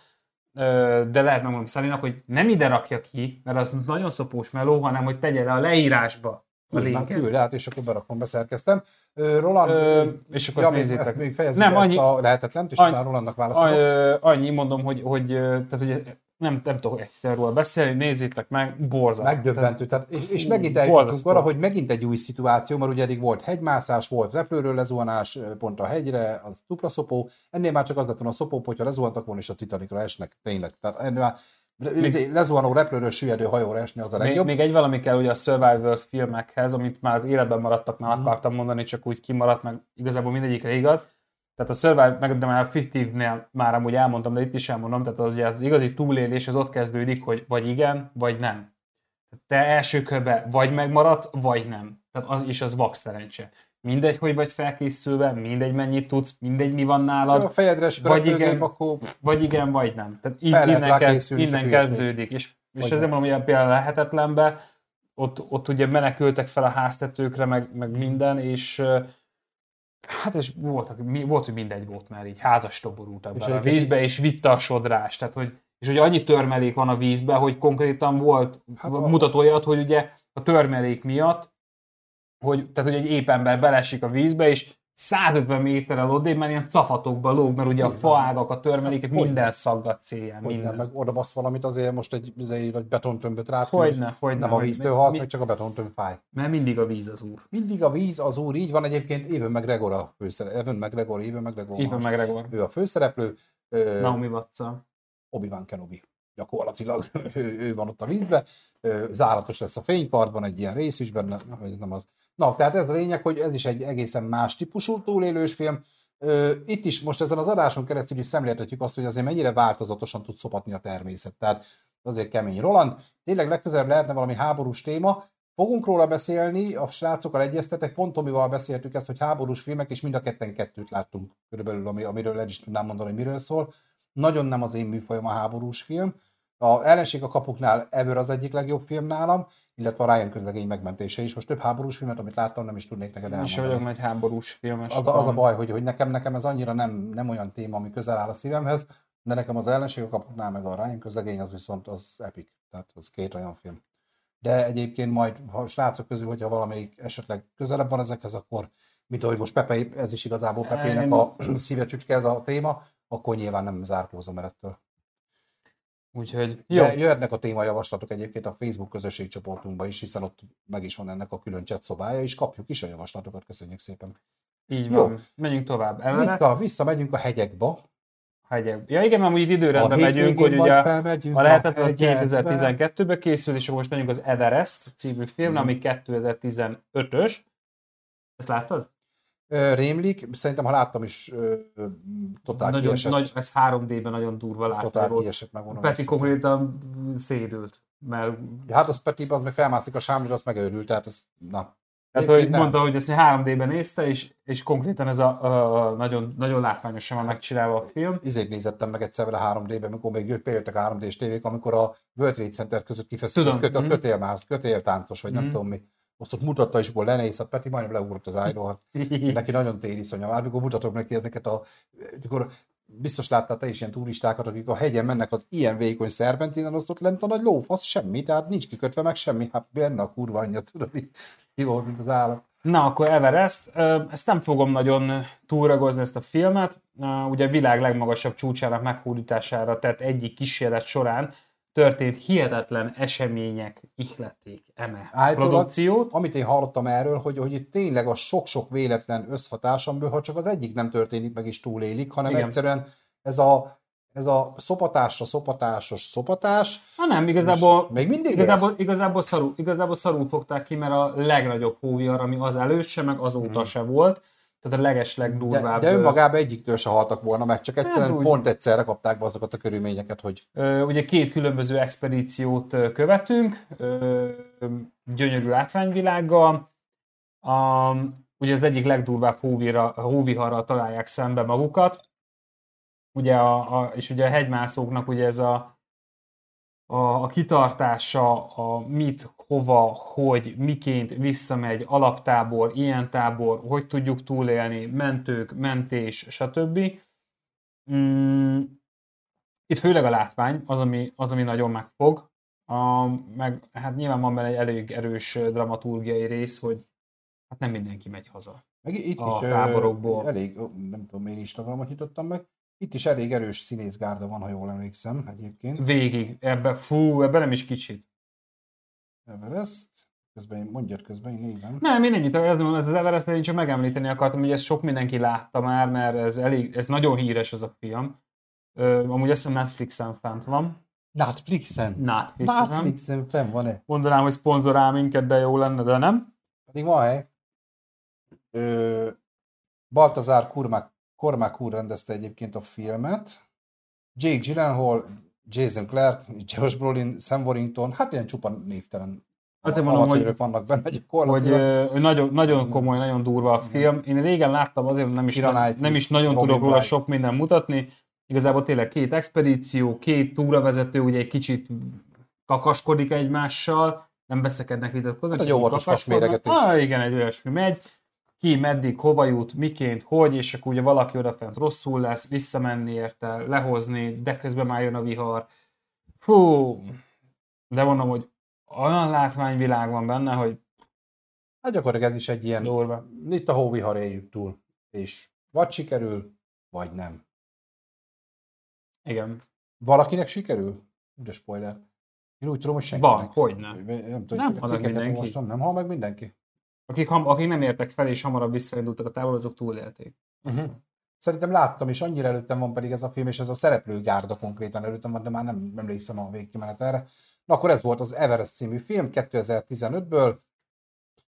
de lehet megmondom Szalinak, hogy nem ide rakja ki, mert az nagyon szopós meló, hanem hogy tegye le a leírásba a linket. Küld át, és akkor berakom, beszerkeztem. Roland, ö, és akkor ja, nézzétek. Még fejezzük nem, annyi, a lehetetlent, és annyi, már Rolandnak válaszolok. Annyi mondom, hogy, hogy, tehát, hogy nem, nem tudok egyszer róla beszélni, nézzétek meg, borzasztó. Megdöbbentő. Tehát, és, és megint eljutottunk arra, hogy megint egy új szituáció, mert ugye eddig volt hegymászás, volt repülőről lezuhanás pont a hegyre, az dupla szopó, ennél már csak az lett volna a szopó, hogyha lezuhantak volna, és a Titanicra esnek, tényleg. Tehát ennél már még, lezuhanó repülőről süllyedő hajóra esni az a legjobb. Még, még egy valami kell ugye a Survivor filmekhez, amit már az életben maradtak, már mm. akartam mondani, csak úgy kimaradt, meg igazából mindegyikre igaz tehát a Survive, meg de már a Fictive-nél már amúgy elmondtam, de itt is elmondom, tehát az, ugye az igazi túlélés az ott kezdődik, hogy vagy igen, vagy nem. Te első körbe vagy megmaradsz, vagy nem. Tehát az is az vak szerencse. Mindegy, hogy vagy felkészülve, mindegy, mennyit tudsz, mindegy, mi van nálad. A fejedre vagy igen, akkor... vagy igen, vagy nem. Tehát így innen, kezd, innen kezdődik. És, és ezért mondom, hogy például lehetetlenbe, ott, ott ugye menekültek fel a háztetőkre, meg, meg minden, és Hát és volt, volt, hogy mindegy volt már így, házas toborult és a vízbe, és vitte a sodrás. Tehát, hogy, és hogy annyi törmelék van a vízbe, hogy konkrétan volt hát mutatója, hogy ugye a törmelék miatt, hogy, tehát, hogy egy épp ember belesik a vízbe, és 150 méterrel odébb, mert ilyen cafatokba lóg, mert ugye a faágak, a törmelékek minden szaggat. Hogy minden. Meg oda basz valamit azért most egy, egy egy betontömböt rá. Hogyne, hogyne. Nem a víztől halsz, meg csak a betontömb fáj. Mert mindig a víz az úr. Mindig a víz az úr, így van egyébként Even McGregor a főszereplő. Even McGregor, Even McGregor. Even McGregor. Ő a főszereplő. Naomi watts Obi-Wan Kenobi gyakorlatilag ő, ő van ott a vízbe, záratos lesz a fénykarban, egy ilyen rész is benne, ez nem az. Na, tehát ez a lényeg, hogy ez is egy egészen más típusú túlélős film. Itt is most ezen az adáson keresztül is szemléltetjük azt, hogy azért mennyire változatosan tud szopatni a természet. Tehát azért kemény Roland. Tényleg legközelebb lehetne valami háborús téma, Fogunk róla beszélni, a srácokkal egyeztetek, pont Tomival beszéltük ezt, hogy háborús filmek, és mind a ketten kettőt láttunk körülbelül, amiről el is tudnám mondani, hogy miről szól. Nagyon nem az én műfajom a háborús film, A ellenség a kapuknál Ever az egyik legjobb film nálam, illetve a Ryan közlegény megmentése is. Most több háborús filmet, amit láttam, nem is tudnék neked Nem is elmondani. vagyok nagy háborús filmes. Az, a- az a baj, hogy, hogy nekem, nekem ez annyira nem, nem olyan téma, ami közel áll a szívemhez, de nekem az ellenség a kapuknál, meg a Ryan közlegény, az viszont az epic. Tehát az két olyan film. De egyébként majd, ha a srácok közül, hogyha valamelyik esetleg közelebb van ezekhez, akkor, mint ahogy most Pepe, ez is igazából Pepének a szíve csücske ez a téma, akkor nyilván nem zárkózom el ettől. Úgyhogy jó, De jöhetnek a témajavaslatok egyébként a Facebook közösségcsoportunkba is, hiszen ott meg is van ennek a külön chat szobája, és kapjuk is a javaslatokat, köszönjük szépen. így jó. van. Menjünk tovább. Everett, Vissza, vissza megyünk a hegyekbe. hegyek. Ja igen, mert úgy időrendben megyünk, hogy ugye a lehetetlen a hegyekbe. 2012-ben készül, és most megyünk az Everest című film, Mhm. ami 2015-ös. Ezt láttad? Rémlik, szerintem ha láttam is, totál nagyon, kiesett. nagy, ez 3D-ben nagyon durva látni totál volt. kiesett, megmondom. Peti konkrétan szédült, mert Ja, hát az Peti, az meg felmászik a sámlira, azt megőrült, tehát ez, na. Tehát, hogy nem. mondta, hogy ezt 3D-ben nézte, és, és konkrétan ez a, a, a nagyon, nagyon látványosan van megcsinálva a film. Izét nézettem meg egyszer vele 3D-ben, amikor még jött, bejöttek 3D-s tévék, amikor a World Trade Center között kifeszített Tudom, köt, a mhm. kötélmász, kötéltáncos, vagy nem Mhm. tudom mi. Azt ott mutatta, és akkor lenéz, a Peti majdnem leugrott az ágyról. Hát neki nagyon tériszonya már, mikor mutatok neki ezeket a... Mikor biztos láttál te is ilyen turistákat, akik a hegyen mennek az ilyen vékony szerpentinen, az ott lent a nagy lófasz, semmi, tehát nincs kikötve meg semmi, hát benne a kurva anyja, tudod, ki volt, mint az állat. Na, akkor Everest. Ezt nem fogom nagyon túragozni ezt a filmet. Ugye a világ legmagasabb csúcsának meghódítására tett egyik kísérlet során történt hihetetlen események ihlették eme Állítólag- produkciót. Amit én hallottam erről, hogy, hogy itt tényleg a sok-sok véletlen összhatás, amiből ha csak az egyik nem történik meg is túlélik, hanem Igen. egyszerűen ez a, ez a szopatásra szopatásos szopatás, Ha nem, igazából, még mindig igazából, igazából, szarul, igazából szarul fogták ki, mert a legnagyobb hóvihar, ami az előtt se, meg azóta se volt. Tehát a leges Mhm. de, de önmagában egyiktől se haltak volna meg, csak egyszerűen Hát úgy. pont egyszerre kapták be azokat a körülményeket, hogy Ö, Ugye két különböző expedíciót követünk, ö, gyönyörű látványvilággal. A, ugye az egyik legdurvább hóvira, hóviharral találják szembe magukat. Ugye a, a, és ugye a hegymászóknak ugye ez a, a, a kitartása, a mit, hova, hogy, miként visszamegy, alaptábor, ilyen tábor, hogy tudjuk túlélni, mentők, mentés, stb. Mm, itt főleg a látvány az, ami, az, ami nagyon megfog. A, meg hát nyilván van benne egy elég erős dramaturgiai rész, hogy hát nem mindenki megy haza. meg itt A is táborokból. elég, nem tudom, én Instagramot nyitottam meg, itt is elég erős színészgárda van, ha jól emlékszem egyébként. Végig, ebbe, fú, ebbe nem is kicsit. Everest, közben én, mondjad közben, én nézem. Nem, én ennyit, ez, ez az Everest, én csak megemlíteni akartam, hogy ezt sok mindenki látta már, mert ez, elég, ez nagyon híres ez a film. Ö, amúgy azt hiszem Netflixen fent van. Netflixen. Netflixen. Netflixen fenn van-e? Mondanám, hogy szponzorál minket, de jó lenne, de nem. Pedig van hely. Ö, Baltazár Kurmák, Kormák úr rendezte egyébként a filmet. Jake Gyllenhaal, Jason Clark, Josh Brolin, Sam Warrington, hát ilyen csupa névtelen Azért mondom, hogy- vannak benne hogy, gyakorlatilag. ö, hogy nagyon, nagyon komoly, nagyon durva a film. Én régen láttam, azért nem is, Keira nem, is nagyon Robin tudok róla sok minden mutatni. Igazából tényleg két expedíció, két túravezető, ugye egy kicsit kakaskodik egymással, nem veszekednek vitatkozni. Hát egy óvatos fasméregetés. Ah, igen, egy olyasmi megy. Ki, meddig, hova jut, miként, hogy, és akkor ugye valaki odafent rosszul lesz, visszamenni érte, lehozni, de közben már jön a vihar. Fú, de mondom, hogy olyan látványvilág van benne, hogy Hát gyakorlatilag ez is egy ilyen, durva. itt a hóvihar éljük túl. És vagy sikerül, vagy nem. Igen. Valakinek sikerül? De spoiler. Én úgy tudom, hogy senkinek. Van, hogy nem. Nem tudom, Nem csak a cikkeket mindenki. olvastam, nem hal meg mindenki. Akik, ham, akik nem értek fel és hamarabb visszaindultak a távol, azok túlélték. Uh-huh. Szerintem láttam, és annyira előttem van pedig ez a film, és ez a szereplőgárda konkrétan előttem van, de már nem emlékszem a végkimenet erre. Na akkor ez volt az Everest című film 2015-ből.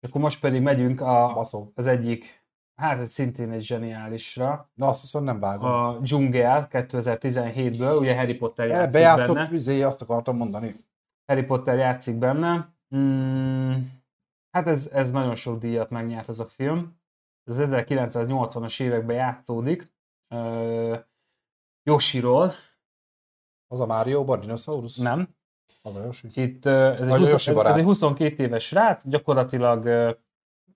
Akkor most pedig megyünk a, Baszó. az egyik, hát ez szintén egy zseniálisra, Na azt viszont nem vágom. a Dzsungel 2017-ből, ugye Harry Potter játszik bejátszott benne. vizé, azt akartam mondani. Harry Potter játszik benne. Mm, hát ez, ez nagyon sok díjat megnyert ez a film. Ez 1980-as években játszódik. Uh, Yoshiról, Az a Mario Bardinosaurus? Nem. Az a Yoshi? Itt ö, ez egy, Vagy a 20, Yoshi ez, ez egy 22 éves srác, gyakorlatilag ö,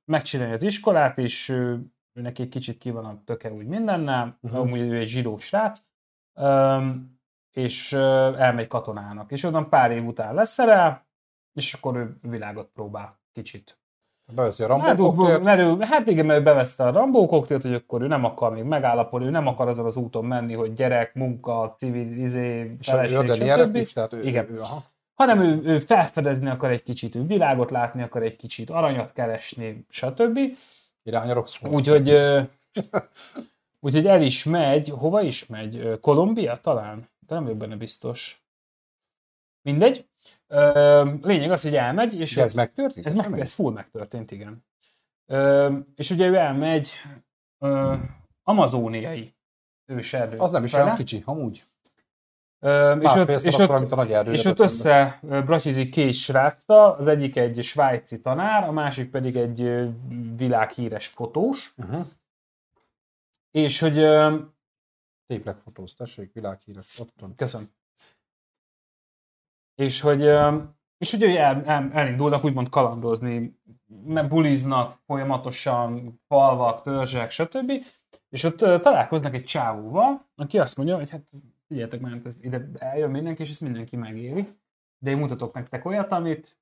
megcsinálja az iskolát, és ő neki egy kicsit ki van a töke úgy mindennel, uh-huh. amúgy ő egy zsidó srác, öm, és ö, elmegy katonának. És onnan pár év után leszerel, és akkor ő világot próbál kicsit. Beveszi a Rambo Hát, koktélt, mert ő, hát igen, mert ő beveszte a Rambó koktélt, hogy akkor ő nem akar még megállapodni, ő nem akar azon az úton menni, hogy gyerek, munka, civil, izé, feleség, stb. Tehát ő, Igen. ő, ő, aha. hanem ő, ő felfedezni akar egy kicsit, ő világot látni akar egy kicsit, aranyat keresni, stb. Irány a Roxford. Úgyhogy, úgyhogy el is megy, hova is megy? Kolumbia talán? De nem vagyok benne biztos. Mindegy. Lényeg az, hogy elmegy, és De ez megtörtént? ez, meg, ez full megtörtént, igen. És ugye ő elmegy amazóniai őserdő. Az nem is fele. olyan kicsi, amúgy. Ö, és ott, mint a nagy erdő. és ott összebrachizik két sráccal, az egyik egy svájci tanár, a másik pedig egy világhíres fotós, Uh-huh. és hogy... ö, Téplekfotóz, tessék, világhíres. Van. Köszönöm. És hogy, és hogy el, el, elindulnak úgymond kalandozni, mert buliznak folyamatosan, falvak, törzsek, stb. És ott találkoznak egy csávóval, aki azt mondja, hogy hát figyeljetek már, ez ide eljön mindenki, és ezt mindenki megéri. De én mutatok nektek olyat, amit,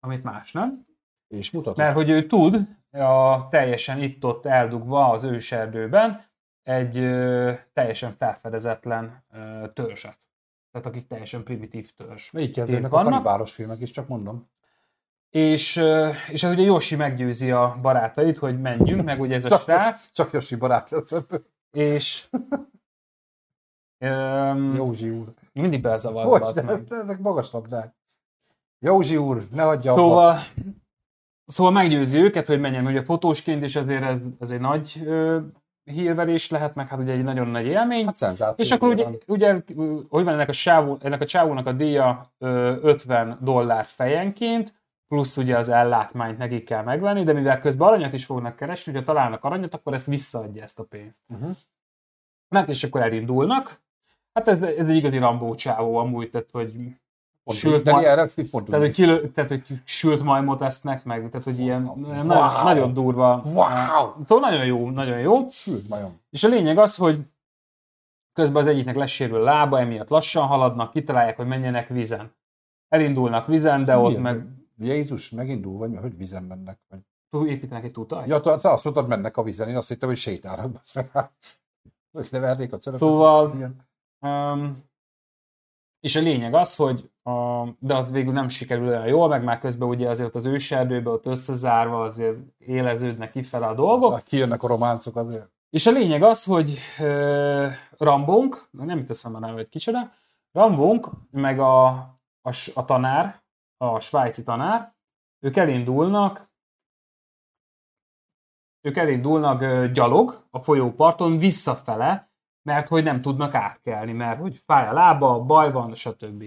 amit más nem. És mutatom. Mert hogy ő tud a teljesen itt-ott eldugva az őserdőben egy ö, teljesen felfedezetlen ö, törzset. Tehát akik teljesen primitív törzs. Így kezdődnek a kanibálos filmek is, csak mondom. És, és ugye Yoshi meggyőzi a barátait, hogy menjünk, meg ugye ez a Csak, srác, csak Yoshi barát lesz ebből. és öm, Józsi úr. mindig belzavar. Bocs, de ez, ezek magas labdák. Józsi úr, ne hagyja abba. Szóval, szóval meggyőzi őket, hogy menjen ugye fotósként, és azért ez, ez egy nagy ö, hírverés lehet, meg hát ugye egy nagyon nagy élmény. Hát szenzáció. És akkor ugye, nyilván. ugye hogy van ennek a, sávú, ennek a csávónak a díja ö, 50 dollár fejenként, plusz ugye az ellátmányt nekik kell megvenni, de mivel közben aranyat is fognak keresni, hogyha találnak aranyat, akkor ezt visszaadja ezt a pénzt. Uh-huh. Hát és akkor elindulnak. Hát ez, ez egy igazi Rambó csávó amúgy, tehát hogy Pont sült, ma- ilyen pont tehát, hogy kilő, tehát, hogy sült majmot esznek meg, tehát, hogy ilyen Wow. nagyon, nagyon durva. Wow. Szóval nagyon jó, nagyon jó. Sült majom. És a lényeg az, hogy közben az egyiknek lesérül lába, emiatt lassan haladnak, kitalálják, hogy menjenek vízen. Elindulnak vízen, de ott Milyen? meg Jézus, megindul, vagy mi, hogy vízen mennek? Vagy... túl építenek egy tutajt. Ja, te azt mondtad, mennek a vízen, én azt hittem, hogy sétálnak. Hogy levernék a cölöpöt. Szóval-. Um, és a lényeg az, hogy a, de az végül nem sikerül olyan jól, meg már közben ugye azért az őserdőben ott összezárva azért éleződnek kifele a dolgok. Hát kijönnek a románcok azért. És a lényeg az, hogy uh, Rambónk, nem itt eszembe neve, hogy kicsoda, Rambónk, meg a, a, a tanár, a svájci tanár, ők elindulnak, ők elindulnak ö, gyalog a folyóparton visszafele, mert hogy nem tudnak átkelni, mert hogy fáj a lába, baj van, stb.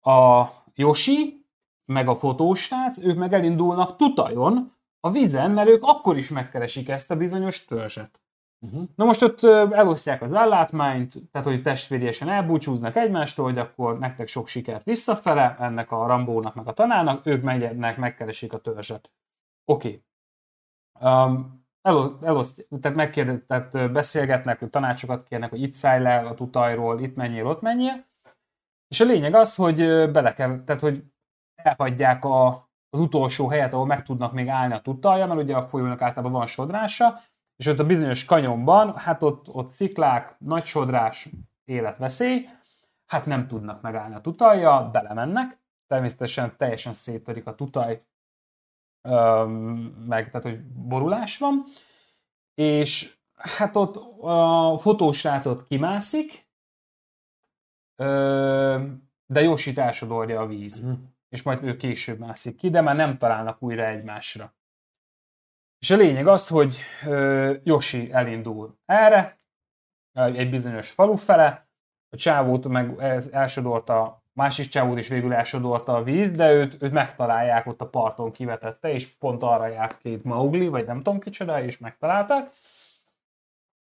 A Yoshi, meg a fotósrác, ők meg elindulnak tutajon a vízen, mert ők akkor is megkeresik ezt a bizonyos törzset. Uh-huh. Na most ott elosztják az ellátmányt, tehát hogy testvériesen elbúcsúznak egymástól, hogy akkor nektek sok sikert visszafele, ennek a Rambónak meg a tanárnak, ők megynek, megkeresik a törzset. Oké. Okay. Um, eloszt, tehát, megkérde, tehát beszélgetnek, hogy tanácsokat kérnek, hogy itt szállj le a tutajról, itt menjél, ott menjél. És a lényeg az, hogy bele kell, tehát hogy elhagyják a, az utolsó helyet, ahol meg tudnak még állni a tutalja, mert ugye a folyónak általában van sodrása, és ott a bizonyos kanyonban, hát ott, ott sziklák, nagy sodrás, életveszély, hát nem tudnak megállni a tutalja, belemennek, természetesen teljesen széttörik a tutaj, meg tehát, hogy borulás van, és hát ott a fotósrácot kimászik, de Yoshi elsodorja a víz Uh-huh. és majd ő később mászik ki, de már nem találnak újra egymásra. És a lényeg az, hogy Yoshi elindul erre, egy bizonyos falu fele, a csávót meg ez- elsodorta, másik csávót is végül elsodorta a víz, de őt, őt megtalálják ott a parton kivetette, és pont arra járt két Maugli, vagy nem tudom kicsoda, és megtalálták.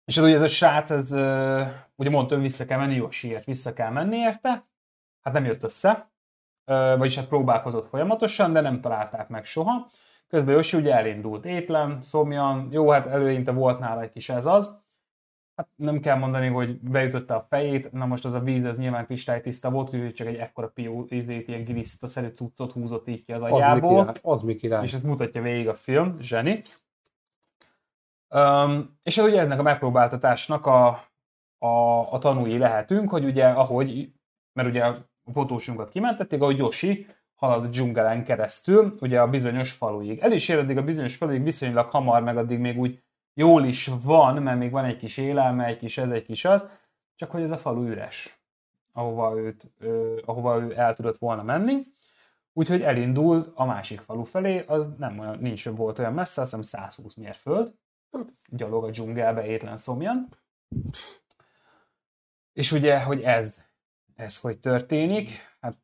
És az ugye ez a srác, ez, ugye mondta, hogy vissza kell menni Yoshiért, vissza kell menni érte, hát nem jött össze, vagyis hát próbálkozott folyamatosan, de nem találták meg soha. Közben Yoshi ugye elindult étlen, szomjan, jó, hát előinte volt nála egy kis ez az, hát nem kell mondani, hogy beütötte a fejét, na most az a víz, ez nyilván kristálytiszta volt, úgyhogy csak egy ekkora pió, ízét, ilyen giliszta-szerű cuccot húzott így ki az Az mi agyából, király. Az mi király. és ezt mutatja végig a film, zseni. Um, és hát ugye ennek a megpróbáltatásnak a, a, a tanúi lehetünk, hogy ugye ahogy, mert ugye a fotósunkat kimentették, ahogy Yoshi halad a dzsungelen keresztül, ugye a bizonyos faluig. El is ér a bizonyos faluig viszonylag hamar, meg addig még úgy jól is van, mert még van egy kis élelme, egy kis ez, egy kis az, csak hogy ez a falu üres, ahova, őt, ö, ahova ő el tudott volna menni. Úgyhogy elindul a másik falu felé, az nem olyan, nincs volt olyan messze, azt hiszem 120 mérföld, gyalog a dzsungelbe étlen szomjan. És ugye, hogy ez, ez hogy történik, hát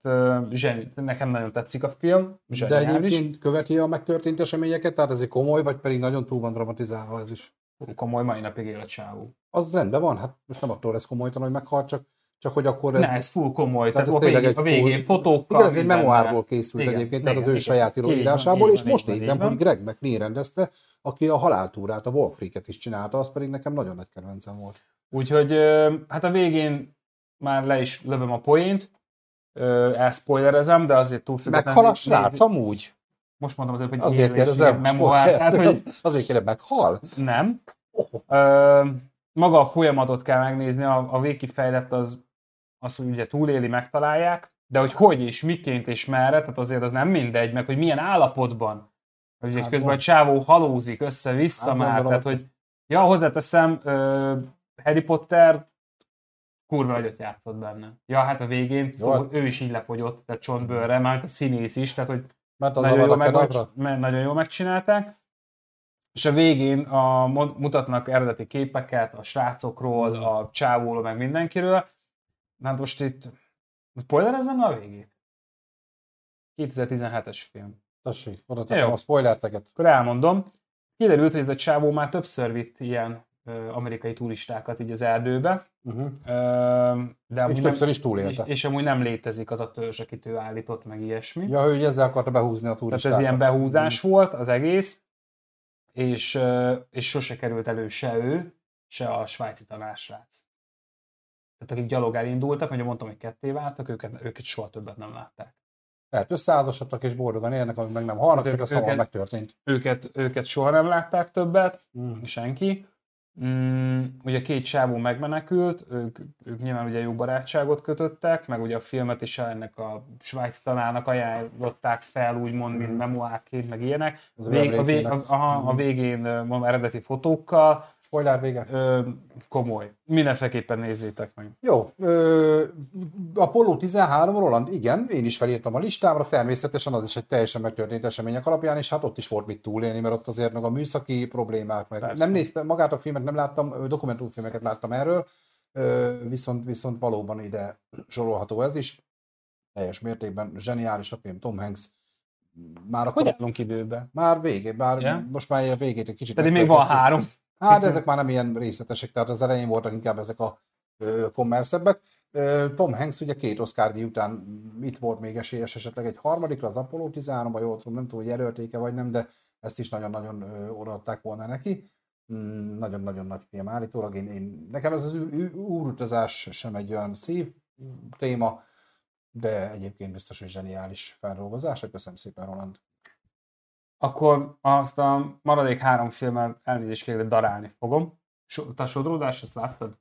zseni, nekem nagyon tetszik a film, De egyébként követi a megtörtént eseményeket, tehát ez egy komoly, vagy pedig nagyon túl van dramatizálva ez is. Komoly, mai napig él a csávó. Az rendben van, hát most nem attól lesz komolytalan, hogy meghalt, csak, csak hogy akkor ez... Ne, ez full komoly, tehát, Tehát ez a, végén, a végén fotókkal. Igen, ez egy memoárból készült Igen, egyébként, tehát az igen, ő igen. saját Így van, írásából, így és van, most van, nézem, van. hogy Greg McLean rendezte, aki a haláltúrát, a Wolf Creek-et is csinálta, az pedig nekem nagyon nagy kedvencem volt. Úgyhogy hát a végén már le is lövöm a poént, ö, elspoilerezem, de azért túl függetlenül Meghal a srác, amúgy? Most mondom azért, hogy Azért kérdezem, memoár, tehát hogy azért kérdezem, meghal? nem. Oh. Ö, maga a folyamatot kell megnézni, a, a végkifejlett az, az, hogy ugye túléli, megtalálják, de hogy hogy és miként és merre, tehát azért az nem mindegy, meg hogy milyen állapotban. Hogy hát Hát közben a csávó halózik össze-vissza Hát már, tehát hogy- hogy ja, hozzáteszem, ö, Harry Potter kurva nagyot játszott benne. Ja, hát a végén Jó, hát- ő is így lefogyott, tehát csontbőrre, már a színész is, tehát hogy Mert az nagyon, jól Avada meg, Kedavra? me- nagyon jól megcsinálták. És a végén a, mutatnak eredeti képeket a srácokról, Mhm. a csávóról, meg mindenkiről. Na hát most itt spoilerezzem a végét? 2017-es film. Tessék, oda Jó. a spoilerteket. Akkor elmondom. Kiderült, hogy ez a csávó már többször vitt ilyen amerikai turistákat így az erdőbe. Uh-huh. De És nem, többször is és, túlélte. és amúgy nem létezik az a törzs, akit ő állított, meg ilyesmi. Ja, ő ezzel akarta behúzni a Tehát turistákat. ez ilyen behúzás volt az egész, és, és sose került elő se ő, se a svájci tanársrác. Tehát akik gyalog elindultak, ugye mondtam, hogy ketté váltak, őket, őket soha többet nem látták. Lehet összeházasodtak és boldogan élnek, amíg meg nem halnak, Hát csak ők- őket- megtörtént. Őket, őket soha nem látták többet, Mm. senki. Mm, ugye két sávó megmenekült, ők, ők nyilván ugye jó barátságot kötöttek, meg ugye a filmet is ennek a svájci tanárnak ajánlották fel, úgymond, mint Mhm. memoárként, meg ilyenek. Vég, a, vég, a, aha, a Mhm. végén mondom, eredeti fotókkal, Spoiler vége. ö, komoly. Mindenféleképpen nézzétek meg. Jó, ö, Apollo 13, Roland, igen, én is felírtam a listámra, természetesen az is egy teljesen megtörtént események alapján, és hát ott is volt mit túlélni, mert ott azért meg a műszaki problémák, meg Persze. nem néztem, magát a filmet nem láttam, dokumentumfilmeket láttam erről, ö, viszont, viszont valóban ide sorolható ez is. Teljes mértékben zseniális a film, Tom Hanks. Már akkor, Hogy állunk időben? már végé, bár Ja? most már a végét egy kicsit Pedig még van három. Hát, de ezek már nem ilyen részletesek, tehát az elején voltak inkább ezek a kommerszebbek. Tom Hanks ugye két Oscar után itt volt még esélyes esetleg egy harmadikra, az Apollo 13 ba jól tudom, nem tudom, hogy jelölték-e vagy nem, de ezt is nagyon-nagyon odaadták volna neki. Mm, Nagyon-nagyon nagy film állítólag. Én, én, nekem ez az úrutazás sem egy olyan szív téma, de egyébként biztos, hogy zseniális feldolgozás. Köszönöm szépen, Roland. Akkor azt a maradék három filmet elnézést kérlek, darálni fogom. So, te a sodródás, ezt láttad?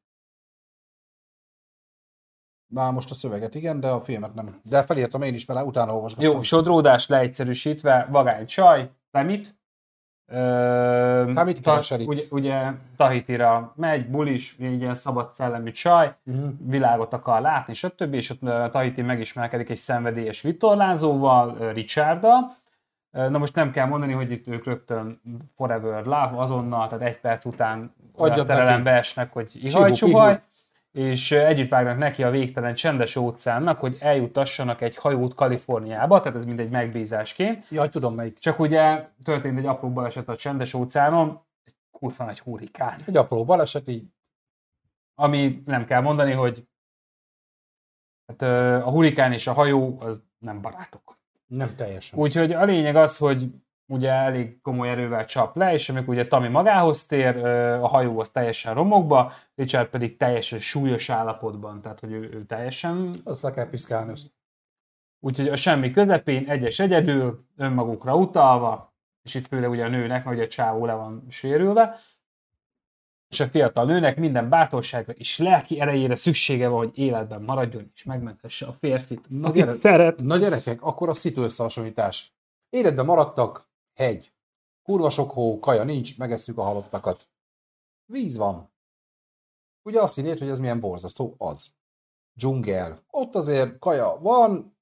Már most a szöveget igen, de a filmet nem. De felírtam én is vele, utána olvasgattam. Jó, sodródás leegyszerűsítve, vagány csaj, Temit. Ö, keresel itt. ugye, ugye Tahitira megy, bulis, egy ilyen szabad szellemi csaj, Uh-huh. világot akar látni, stb. És ott Tahiti megismerkedik egy szenvedélyes vitorlázóval, ö, Richarddal. Na most nem kell mondani, hogy itt ők rögtön forever love, azonnal, tehát egy perc után olyan neki. esnek, hogy ihaj-csuhaj, és együtt vágnak neki a végtelen csendes óceánnak, hogy eljutassanak egy hajót Kaliforniába, tehát ez mindegy megbízásként. Jaj, tudom melyik. Csak ugye történt egy apró baleset a csendes óceánon, egy kurva nagy hurrikán. Egy apró baleset, így Ami nem kell mondani, hogy hát, a hurrikán és a hajó az nem barátok. Nem teljesen. Úgyhogy a lényeg az, hogy ugye elég komoly erővel csap le, és amikor ugye Tami magához tér, a hajó az teljesen romokba, Richard pedig teljesen súlyos állapotban, tehát hogy ő, ő teljesen Azt le kell piszkálni. Úgyhogy a semmi közepén, egyes egyedül, önmagukra utalva, és itt főleg ugye a nőnek, mert ugye a csávó le van sérülve, és a fiatal nőnek minden bátorságra és lelki erejére szüksége van, hogy életben maradjon, és megmenthesse a férfit, akit gyere. szeret. Na gyerekek, akkor a szitu összehasonlítás. Életben maradtak, hegy. Kurva sok hó, kaja nincs, megesszük a halottakat. Víz van. Ugye azt hinnéd, hogy ez milyen borzasztó? Az. Dzsungel. Ott azért kaja van,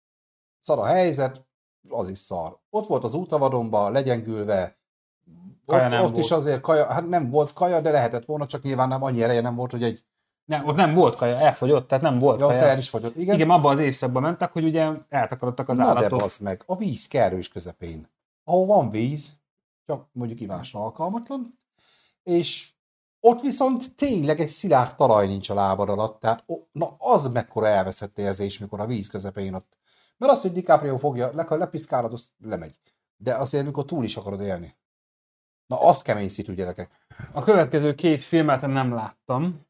szar a helyzet, az is szar. Ott volt az útavadonba, legyengülve, Kaja ott, ott volt. is azért kaja, hát nem volt kaja, de lehetett volna, csak nyilván nem annyi ereje nem volt, hogy egy, Nem, ott nem volt kaja, elfogyott, tehát nem volt ja, kaja. el is fagyott. Igen, Igen, abban az évszakban mentek, hogy ugye eltakarodtak az Na de állatok. bassz meg, a víz kerős közepén, ahol van víz, csak mondjuk ivásra alkalmatlan, és ott viszont tényleg egy szilárd talaj nincs a lábad alatt, tehát ó, na az mekkora elveszett érzés, mikor a víz közepén ott. Mert az, hogy DiCaprio fogja, le, lepiszkálod, az lemegy. De azért, mikor túl is akarod élni. Na, az kemény szitu, gyerekek. A következő két filmet nem láttam,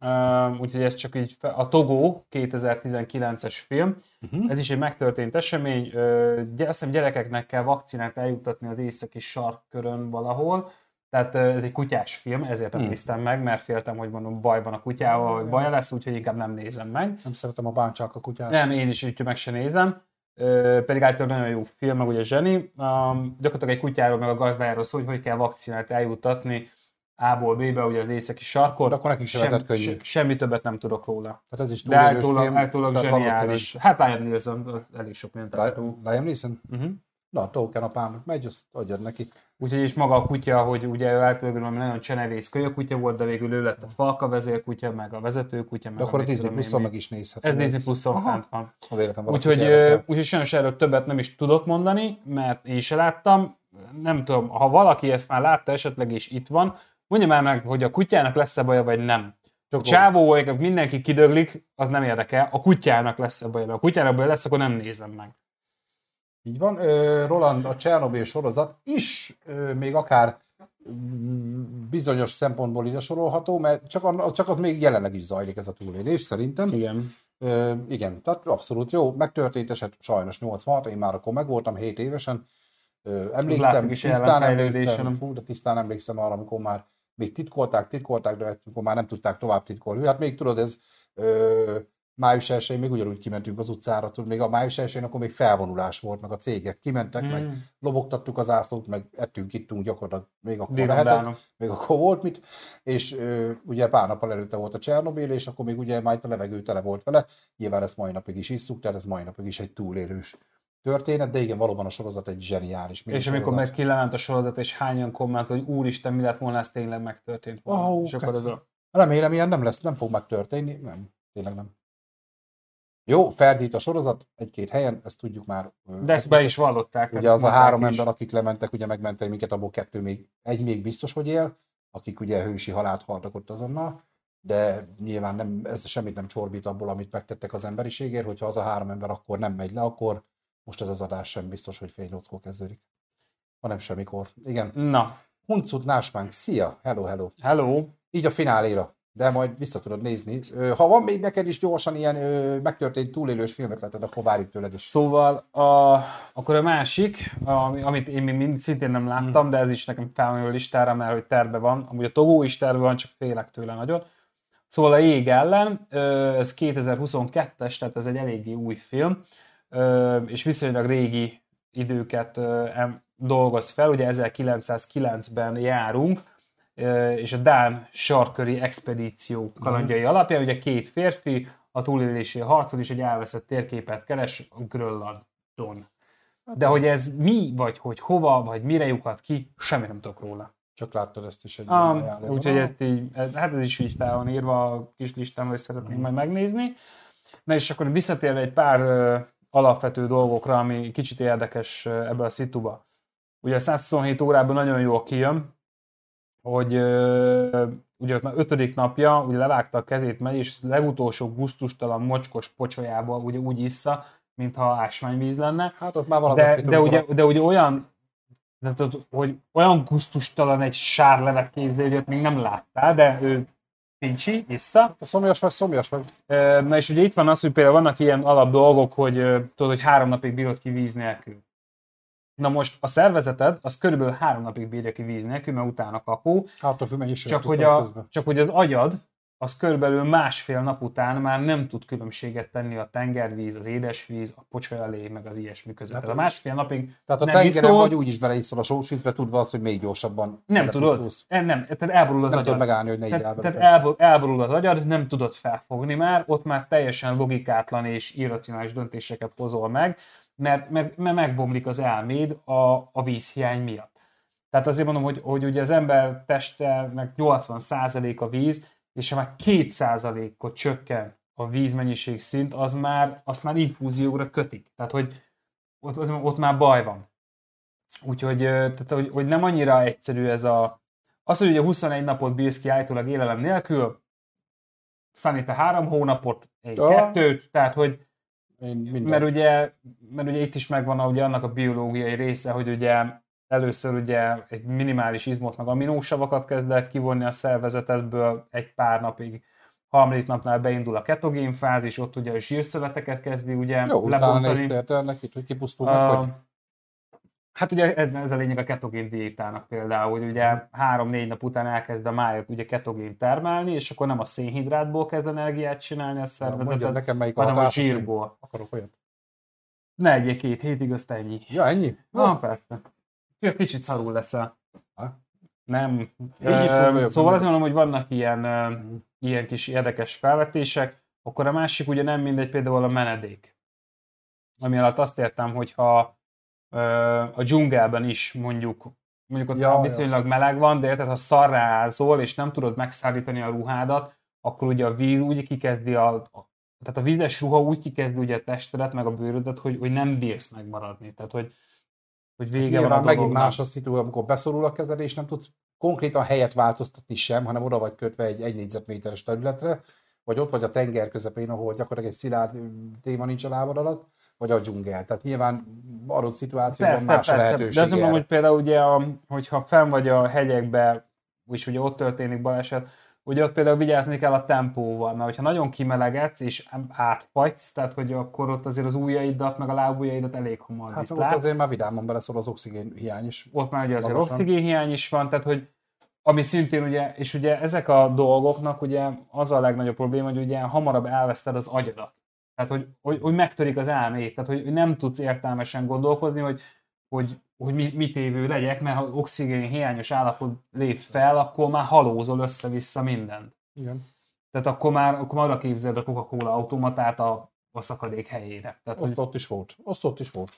Uh, úgyhogy ez csak így, a Togó 2019-es film, Uh-huh. ez is egy megtörtént esemény, uh, gy- azt hiszem gyerekeknek kell vakcinát eljuttatni az északi sarkkörön valahol, tehát uh, ez egy kutyás film, ezért nem Hmm. néztem meg, mert féltem, hogy mondom bajban a kutyával, vagy baja lesz, úgyhogy inkább nem nézem meg. Nem szeretem a báncsák a kutyát. Nem, én is úgyhogy meg se nézem. Pedig általában nagyon jó film, meg ugye zseni. Um, gyakorlatilag egy kutyáról, meg a gazdájáról szól, hogy hogy kell vakcinát eljuttatni A-ból B-be, ugye az északi sarkon. De akkor nekik sem lehetett könnyű. se, semmi többet nem tudok róla. Tehát ez is De túlélős általában, film. általában zseniális. Hát Liam Neeson elég sok mindent Liam Neeson? Uh-huh. Na, Token apám, megy, azt adjad neki. Úgyhogy és maga a kutya, hogy ugye ő általában nagyon csenevész kölyökutya volt, de végül ő lett a falka vezérkutya, meg a vezetőkutya, meg De akkor a Disney még. meg is nézhet. Ez Disney Aha, fent van. Úgyhogy, úgyhogy sajnos erről többet nem is tudok mondani, mert én se láttam. Nem tudom, ha valaki ezt már látta esetleg és itt van, mondja már meg, hogy a kutyának lesz-e baja, vagy nem. Csak csávó, mindenki kidöglik, az nem érdekel. A kutyának lesz-e baja, a kutyának baja lesz, akkor nem nézem meg. Így van. Roland, a Csernobyl sorozat is még akár mm, bizonyos szempontból ide sorolható, mert csak, an- csak az még jelenleg is zajlik ez a túlélés, szerintem. Igen. Ö, igen, tehát abszolút jó. Megtörtént eset sajnos 86, én már akkor megvoltam 7 évesen. Ö, emlékszem, Látszik is tisztán emlékszem, fú, de tisztán emlékszem arra, amikor már még titkolták, titkolták, de amikor már nem tudták tovább titkolni. Hát még tudod, ez ö, május 1 még ugyanúgy kimentünk az utcára, tudod, még a május 1 akkor még felvonulás volt, meg a cégek kimentek, mm. meg Mm. lobogtattuk az ászlót, meg ettünk, ittunk gyakorlatilag, még akkor lehetett még akkor volt mit, és ö, ugye pár nappal előtte volt a Csernobyl, és akkor még ugye majd a levegő tele volt vele, nyilván ezt mai napig is isszuk, tehát ez mai napig is egy túlélős történet, de igen, valóban a sorozat egy zseniális És amikor minisorozat. meg kilement a sorozat, és hányan komment, hogy úristen, mi lett volna, ez tényleg megtörtént volna. Ó, és akkor az a... Remélem, ilyen nem lesz, nem fog megtörténni, nem, tényleg nem. Jó, ferdít a sorozat egy-két helyen, ezt tudjuk már. De ezt be is vallották. Ugye ezt az a három is. ember, akik lementek, ugye megmentek minket, abból kettő még, egy még biztos, hogy él, akik ugye hősi halált haltak ott azonnal, de nyilván nem, ez semmit nem csorbít abból, amit megtettek az emberiségért, hogyha az a három ember akkor nem megy le, akkor most ez az adás sem biztos, hogy fél nyolckor kezdődik. Hanem semmikor. Igen. Na, Huncut Náspánk, szia, hello, hello. hello. Így a fináléra, de majd vissza tudod nézni. Ha van még neked is gyorsan ilyen ö, megtörtént túlélős filmet leheted, akkor várjuk tőled is. Szóval a, akkor a másik, ami, amit én még mind szintén nem láttam, Hmm. de ez is nekem felmerül a listára, mert hogy terve van. Amúgy a Togó is terve van, csak félek tőle nagyon. Szóval a Jég ellen, ez 2022-es, tehát ez egy eléggé új film, és viszonylag régi időket dolgoz fel, ugye 1909-ben járunk, és a Dán sarköri expedíció kalandjai alapján, ugye két férfi a túlélési harcol, és egy elveszett térképet keres a Grönlandon. De hogy ez mi, vagy hogy hova, vagy mire lyukat ki, semmit nem tudok róla. Csak láttad ezt is egy Ah, úgyhogy ezt így, hát ez is így fel van írva a kis listán, hogy szeretnénk majd megnézni. Na és akkor visszatérve egy pár alapvető dolgokra, ami kicsit érdekes ebbe a szituba. Ugye a 127 órában nagyon jól kijön, hogy ö, ugye ott már ötödik napja, ugye levágta a kezét megy, és legutolsó gusztustalan mocskos pocsolyába ugye úgy issza, mintha ásványvíz lenne. Hát ott már valami De, de, ugye, de ugye olyan de tudod, hogy olyan gusztustalan egy sárlevet képzelj, hogy ott még nem láttál, de ő pincsi, issza. A szomjas vagy, szomjas vagy. Na és ugye itt van az, hogy például vannak ilyen alap dolgok, hogy tudod, hogy három napig bírod ki víz nélkül. Na most a szervezeted az körülbelül három napig bírja ki víz nélkül, mert utána kapó, Hát a mennyi csak hogy, a, csak hogy az agyad az körülbelül másfél nap után már nem tud különbséget tenni a tengervíz, az édesvíz, a pocsolyalé, meg az ilyesmi között. Hát Tehát a másfél napig Tehát a nem tengeren iszol, vagy úgy is beleiszol a sós vízbe, tudva azt, hogy még gyorsabban nem tudod, belepusztulsz. E, nem, tehát elborul az Nem agyad. tudod megállni, hogy ne Tehát, tehát elborul az agyad, nem tudod felfogni már, ott már teljesen logikátlan és irracionális döntéseket hozol meg, mert, mert, mert megbomlik az elméd a, a vízhiány miatt. Tehát azért mondom, hogy, hogy ugye az ember testének 80% a víz, és ha már 2%-ot csökken a vízmennyiség szint, az már, azt már infúzióra kötik. Tehát, hogy ott, az, ott már baj van. Úgyhogy tehát, hogy, hogy nem annyira egyszerű ez a... Az, hogy ugye 21 napot bírsz ki állítólag élelem nélkül, te három hónapot, én Ja. kettőt, tehát hogy minden. mert ugye, mert ugye itt is megvan ugye annak a biológiai része, hogy ugye először ugye egy minimális izmot meg aminósavakat kezd el kivonni a szervezetedből egy pár napig. Harmadik napnál beindul a ketogén fázis, ott ugye a zsírszöveteket kezdi ugye Jó, utána lebontani. négy értelnek itt, hogy kipusztul meg, A- hogy Hát ugye ez a lényeg a ketogén diétának például, hogy ugye három-négy nap után elkezd a májat ugye ketogén termelni, és akkor nem a szénhidrátból kezd energiát csinálni a Ja, mondjad nekem melyik hanem a én zsírból. Akarok olyat. Ne egyél két hétig, azt ennyi. Ja, ennyi? Na, persze. Csak Kicsit szarul leszel. Ha? Nem. Így is szóval azt mondom, hogy vannak ilyen, ö, ilyen kis érdekes felvetések. Akkor a másik ugye nem mindegy, például a menedék. Ami alatt azt értem, hogyha ö, a dzsungelben is mondjuk, mondjuk ott Ja, ja, ja. viszonylag meleg van, de érted, ha szarrá ázol, és nem tudod megszállítani a ruhádat, akkor ugye a víz úgy kikezdi a, a tehát a vízes ruha úgy kikezdi ugye a testedet, meg a bőrödet, hogy, hogy nem bírsz megmaradni. Tehát, hogy, hogy vége van Nyilván a megint dolognak. más a szitu, amikor beszorul a kezed, és nem tudsz konkrétan helyet változtatni sem, hanem oda vagy kötve egy, egy négyzetméteres területre, vagy ott vagy a tenger közepén, ahol gyakorlatilag egy szilárd téma nincs a lábad alatt, vagy a dzsungel. Tehát nyilván adott szituációban más a lehetőség. De azt mondom, hogy például ugye, a, hogyha fenn vagy a hegyekbe, és ugye ott történik baleset, ugye ott például vigyázni kell a tempóval, mert hogyha nagyon kimelegedsz és átfagysz, tehát hogy akkor ott azért az ujjaidat, meg a lábujjaidat elég hamar Hát hát ott azért már vidáman beleszól az oxigén hiány is. ott már ugye azért Magasan. oxigénhiány is van, tehát hogy ami szintén ugye, és ugye ezek a dolgoknak ugye az a legnagyobb probléma, hogy ugye hamarabb elveszted az agyadat. Tehát, hogy, hogy, hogy megtörik az elmét, tehát, hogy nem tudsz értelmesen gondolkozni, hogy, hogy, hogy mi, mit évő legyek, mert ha oxigén hiányos állapot lép fel, akkor már halózol össze-vissza mindent. Igen. Tehát akkor már, akkor már oda képzeld a Coca-Cola automatát a, a szakadék helyére. Tehát, Azt hogy, ott is volt. Azt ott is volt.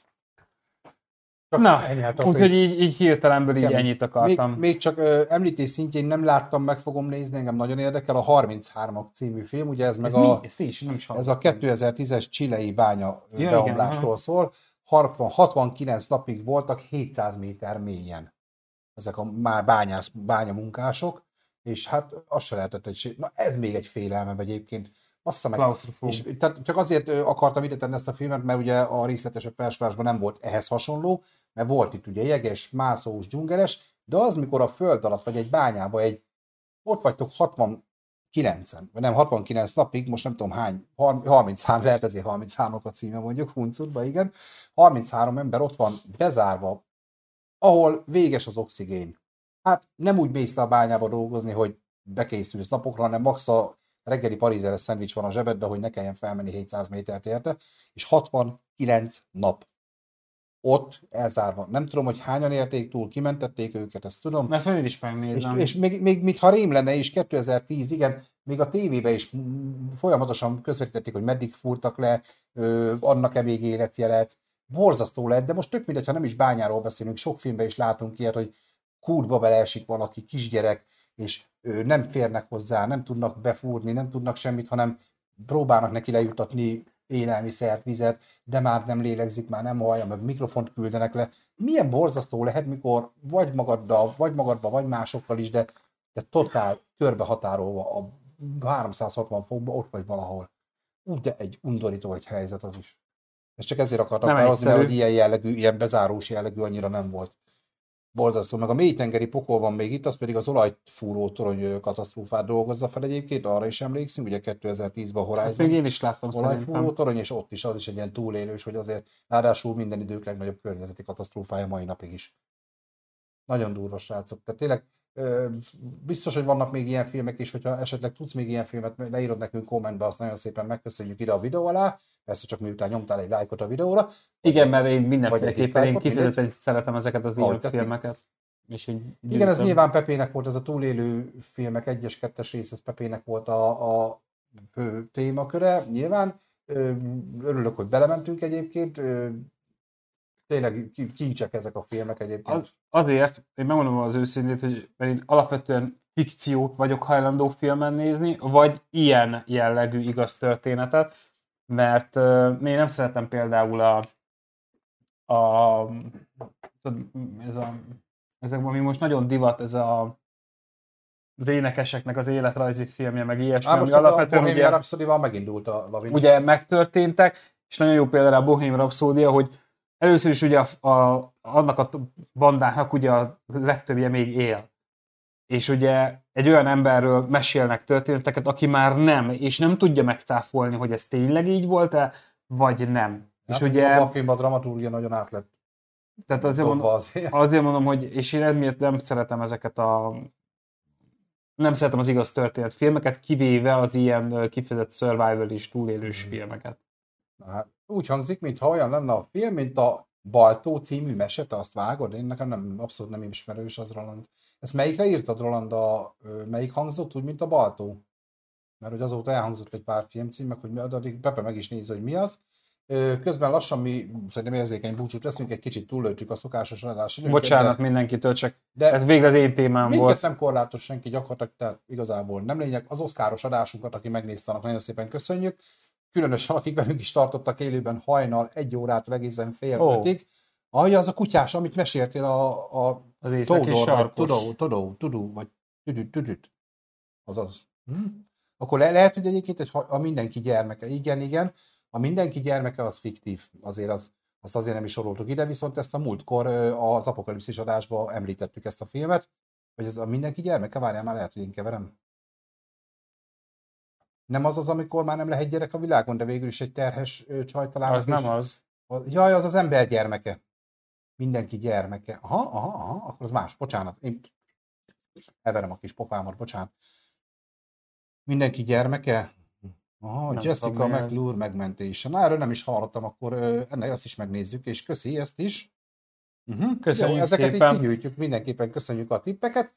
Csak na, hát úgyhogy így, így hirtelenből így Kemény. ennyit akartam. Még, még csak ö, említés szintjén nem láttam, meg fogom nézni, engem nagyon érdekel a 33-ak című film, ugye ez meg Ez a, mi? Ezt is nem is ez a hallottam. 2010-es csilei bánya Ja, beomlásról igen, szól. 60, 69 napig voltak 700 méter mélyen ezek a már bányász, bányamunkások, és hát az se lehetett egy Na ez még egy félelmem egyébként. Azt meg, és tehát csak azért akartam ide tenni ezt a filmet, mert ugye a részletesebb felsorolásban nem volt ehhez hasonló, mert volt itt ugye jeges, mászós, dzsungeles, de az, mikor a föld alatt vagy egy bányába egy, ott vagytok 69-en, vagy nem 69 napig, most nem tudom hány, 33, lehet ezért 33 a címe mondjuk, huncutba, igen, 33 ember ott van bezárva, ahol véges az oxigén. Hát nem úgy mész le a bányába dolgozni, hogy bekészülsz napokra, hanem max a reggeli parízeres szendvics van a zsebedben, hogy ne kelljen felmenni 700 métert érte, és 69 nap ott elzárva. Nem tudom, hogy hányan érték túl, kimentették őket, ezt tudom. Mert ezt én is És, megnézem. és még, még mintha rém lenne is, 2010, igen, még a tévébe is folyamatosan közvetítették, hogy meddig fúrtak le, ö, annak-e még életjelet. Borzasztó lett, de most tök mindegy, ha nem is bányáról beszélünk, sok filmben is látunk ilyet, hogy kútba beleesik valaki, kisgyerek, és nem férnek hozzá, nem tudnak befúrni, nem tudnak semmit, hanem próbálnak neki lejutatni élelmiszert, vizet, de már nem lélegzik, már nem hallja, meg mikrofont küldenek le. Milyen borzasztó lehet, mikor vagy magaddal, vagy magadba, vagy másokkal is, de, de totál körbehatárolva a 360 fokba ott vagy valahol. Úgy, de egy undorító egy helyzet az is. És csak ezért akartam felhozni, mert hogy ilyen jellegű, ilyen bezárós jellegű annyira nem volt. Borzasztó. Meg a mélytengeri pokol van még itt, az pedig az olajfúró torony katasztrófát dolgozza fel egyébként, arra is emlékszünk, ugye 2010-ben a Horizon. Hát még én is láttam olajfúró torony, és ott is az is egy ilyen túlélős, hogy azért ráadásul minden idők legnagyobb környezeti katasztrófája mai napig is. Nagyon durva srácok. Tehát tényleg Biztos, hogy vannak még ilyen filmek is, hogyha esetleg tudsz még ilyen filmet, leírod nekünk kommentbe, azt nagyon szépen megköszönjük ide a videó alá, persze csak miután nyomtál egy lájkot a videóra. Igen, mert én mindenféleképpen én kifejezetten szeretem ezeket az ilyen filmeket. És így Igen, ez nyilván Pepének volt, ez a túlélő filmek egyes, kettes rész, ez Pepének volt a, a fő témaköre, nyilván. Örülök, hogy belementünk egyébként tényleg kincsek ezek a filmek egyébként. Az, azért, én megmondom az őszintét, hogy mert én alapvetően fikciót vagyok hajlandó filmen nézni, vagy ilyen jellegű igaz történetet, mert uh, én nem szeretem például a, a, ez a ezek, ami most nagyon divat, ez a az énekeseknek az életrajzi filmje, meg ilyesmi. Á, most alapvetően a Bohemian Rhapsody-val megindult a lavina. Ugye megtörténtek, és nagyon jó például a Bohemian Rhapsody, hogy Először is ugye a, a, annak a bandának ugye a legtöbbje még él. És ugye egy olyan emberről mesélnek történeteket, aki már nem, és nem tudja megcáfolni, hogy ez tényleg így volt-e, vagy nem. Hát, és ugye... A filmben a dramaturgia nagyon át lett tehát azért mondom, azért. azért mondom, hogy és én emiatt nem szeretem ezeket a nem szeretem az igaz történet filmeket, kivéve az ilyen kifejezett survival és túlélős hmm. filmeket. Hát, úgy hangzik, mintha olyan lenne a film, mint a Baltó című mese, te azt vágod? Én nekem nem, abszolút nem ismerős az Roland. Ezt melyikre írtad, Roland, a, melyik hangzott úgy, mint a Baltó? Mert hogy azóta elhangzott egy pár filmcím, meg hogy mi addig Pepe meg is nézi, hogy mi az. Közben lassan mi szerintem érzékeny búcsút veszünk, egy kicsit túllőttük a szokásos adási Bocsánat de, mindenkitől, csak de ez végre az én témám volt. nem korlátos senki gyakorlatilag, tehát igazából nem lényeg. Az oszkáros adásunkat, aki megnézte, annak nagyon szépen köszönjük különösen akik velünk is tartottak élőben hajnal egy órától egészen fél oh. ötig. Ahogy az a kutyás, amit meséltél a, a az Tódor, vagy Tudó, Tudó, Tudó, vagy Tüdüt, Tüdüt. Azaz. Hm? Akkor le, lehet, hogy egyébként hogy a mindenki gyermeke. Igen, igen. A mindenki gyermeke az fiktív. Azért az, azt azért nem is soroltuk ide, viszont ezt a múltkor az apokalipszis adásban említettük ezt a filmet, hogy ez a mindenki gyermeke, várjál már lehet, hogy én keverem. Nem az az, amikor már nem lehet gyerek a világon, de végül is egy terhes csaj talán. Az nem az. Jaj, az az ember gyermeke. Mindenki gyermeke. Aha, aha, aha, akkor az más. Bocsánat. Én everem a kis pofámat, bocsánat. Mindenki gyermeke? Aha, nem Jessica McClure megmentése. Na, erről nem is hallottam, akkor ennek azt is megnézzük, és köszi ezt is. Uh-huh. Köszönjük Jó, ezeket szépen. így kigyűjtjük, mindenképpen köszönjük a tippeket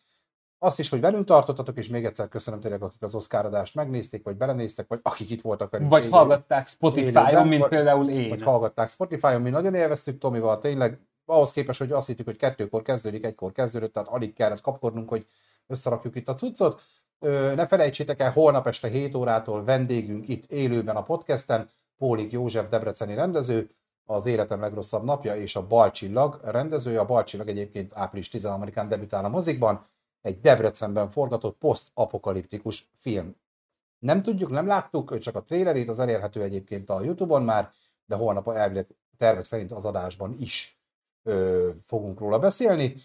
azt is, hogy velünk tartottatok, és még egyszer köszönöm tényleg, akik az Oscar adást megnézték, vagy belenéztek, vagy akik itt voltak velünk. Vagy élő, hallgatták Spotify-on, mint vagy, például én. Vagy hallgatták Spotify-on, mi nagyon élveztük Tomival, tényleg ahhoz képest, hogy azt hittük, hogy kettőkor kezdődik, egykor kezdődött, tehát alig kellett kapkodnunk, hogy összerakjuk itt a cuccot. Ne felejtsétek el, holnap este 7 órától vendégünk itt élőben a podcasten, Pólik József Debreceni rendező, az életem legrosszabb napja és a Balcsillag rendezője. A Balcsillag egyébként április 13-án debütál a mozikban egy Debrecenben forgatott post-apokaliptikus film. Nem tudjuk, nem láttuk, csak a trailerét, az elérhető egyébként a Youtube-on már, de holnap elvileg tervek szerint az adásban is ö, fogunk róla beszélni.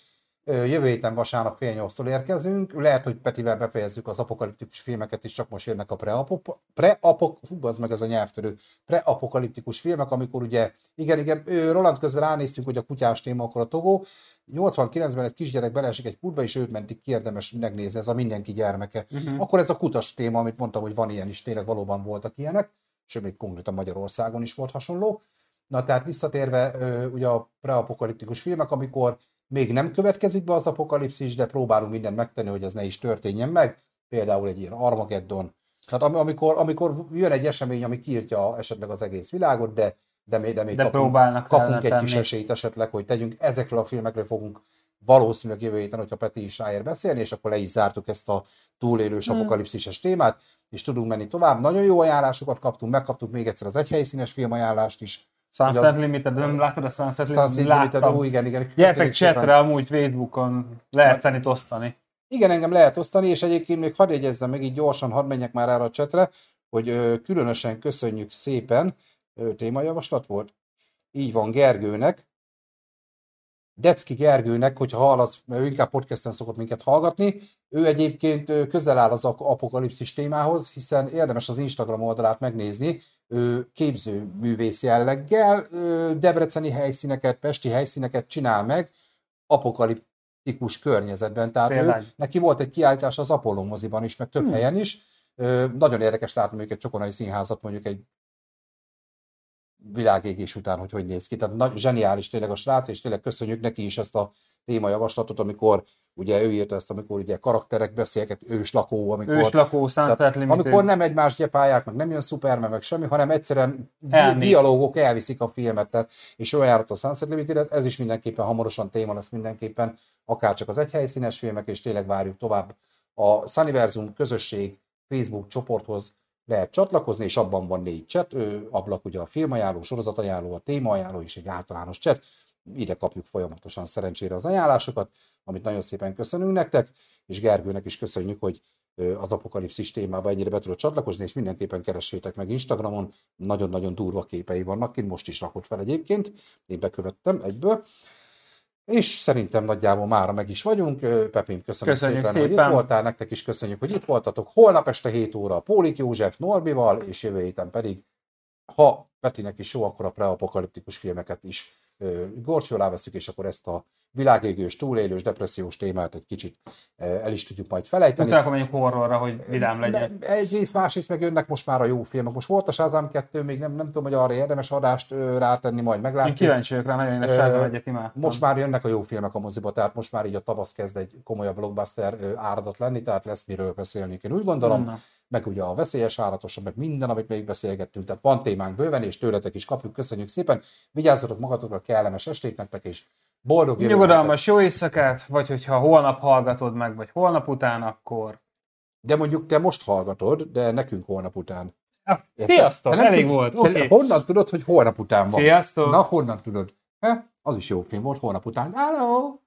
Jövő héten vasárnap fél nyolctól érkezünk. Lehet, hogy Petivel befejezzük az apokaliptikus filmeket is, csak most jönnek a pre-apok, pre-apok, fú, az meg ez a nyelvtörő, pre-apokaliptikus filmek, amikor ugye, igen, igen, Roland közben ránéztünk, hogy a kutyás téma akkor a togó. 89-ben egy kisgyerek beleesik egy kutba, és őt mentik ki, érdemes megnézni, ez a mindenki gyermeke. Uh-huh. Akkor ez a kutas téma, amit mondtam, hogy van ilyen is, tényleg valóban voltak ilyenek, sőt, még konkrétan Magyarországon is volt hasonló. Na tehát visszatérve ugye a preapokaliptikus filmek, amikor még nem következik be az apokalipszis, de próbálunk mindent megtenni, hogy ez ne is történjen meg, például egy ilyen Armageddon. Tehát amikor, amikor jön egy esemény, ami kiírtja esetleg az egész világot, de de még, de még De kapunk, kapunk egy kis esélyt esetleg, hogy tegyünk. Ezekről a filmekről fogunk valószínűleg jövő héten, hogyha Peti is ráér beszélni, és akkor le is zártuk ezt a túlélős Hmm. apokalipszises témát, és tudunk menni tovább. Nagyon jó ajánlásokat kaptunk, megkaptuk még egyszer az egyhelyszínes filmajánlást is. Sunset az- Limited, nem láttad a Sunset Sunset Limited? Limited, Láttam. ó, igen, igen. Gyertek chatre, amúgy Facebookon lehet zenét osztani. Igen, engem lehet osztani, és egyébként még hadd jegyezzem meg így gyorsan, hadd menjek már erre a csetre, hogy ö, különösen köszönjük szépen, ö, témajavaslat volt? Így van, Gergőnek, Decki Gergőnek, hogyha hallasz, ő inkább podcasten szokott minket hallgatni, ő egyébként közel áll az apokalipszis témához, hiszen érdemes az Instagram oldalát megnézni, ő képző művész jelleggel, debreceni helyszíneket, pesti helyszíneket csinál meg, apokaliptikus környezetben. Tehát ő, neki volt egy kiállítás az Apollo moziban is, meg több Hmm. helyen is. Nagyon érdekes látni őket Csokonai Színházat mondjuk egy világégés után, hogy hogy néz ki. Tehát nagy, zseniális tényleg a srác, és tényleg köszönjük neki is ezt a témajavaslatot, amikor ugye ő írta ezt, amikor ugye karakterek beszélget, őslakó, amikor Őslakó, tehát, amikor nem egymás gyepálják, meg nem jön Superman, meg semmi, hanem egyszerűen Elmék. dialógok elviszik a filmet, tehát, és olyan járat a Sunset limited ez is mindenképpen hamarosan téma lesz mindenképpen, akár csak az egyhelyszínes filmek, és tényleg várjuk tovább. A Sunniversum közösség Facebook csoporthoz lehet csatlakozni, és abban van négy chat, ablak ugye a filmajánló, sorozatajánló, a témaajánló és egy általános chat. Ide kapjuk folyamatosan szerencsére az ajánlásokat, amit nagyon szépen köszönünk nektek, és Gergőnek is köszönjük, hogy az apokalipszis témába ennyire be tudod csatlakozni, és mindenképpen keressétek meg Instagramon, nagyon-nagyon durva képei vannak kint, most is rakott fel egyébként, én bekövettem egyből, és szerintem nagyjából mára meg is vagyunk. Ö, Pepém, köszönöm Köszönjük szépen, hogy itt szépen. voltál, nektek is köszönjük, hogy itt voltatok. Holnap este 7 óra Pólik József Norbival, és jövő héten pedig, ha Petinek is jó, akkor a preapokaliptikus filmeket is alá veszük, és akkor ezt a világégős, túlélős, depressziós témát egy kicsit ö, el is tudjuk majd felejteni. Utána menjünk horrorra, hogy vidám legyen. Egyrészt, másrészt meg jönnek most már a jó filmek. Most volt a Shazam 2, még nem, nem tudom, hogy arra érdemes adást rátenni, majd Én meglátjuk. kíváncsi vagyok rá, nagyon én Shazam egyet imádtam. Most már jönnek a jó filmek a moziba, tehát most már így a tavasz kezd egy komolyabb blockbuster áradat lenni, tehát lesz miről beszélni. Én úgy gondolom, Na. Meg ugye a veszélyes állatosan, meg minden, amit még beszélgettünk, tehát van témánk bőven, és tőletek is kapjuk, köszönjük szépen, vigyázzatok magatokra, kellemes estét nektek, és boldog jövő. Nyugodalmas jó éjszakát, vagy hogyha holnap hallgatod meg, vagy holnap után, akkor... De mondjuk te most hallgatod, de nekünk holnap után. Érted? Sziasztok, nem elég tud- volt, oké. Honnan tudod, hogy holnap után van? Sziasztok. Na, honnan tudod? He? Az is jó film volt, holnap után. Hello!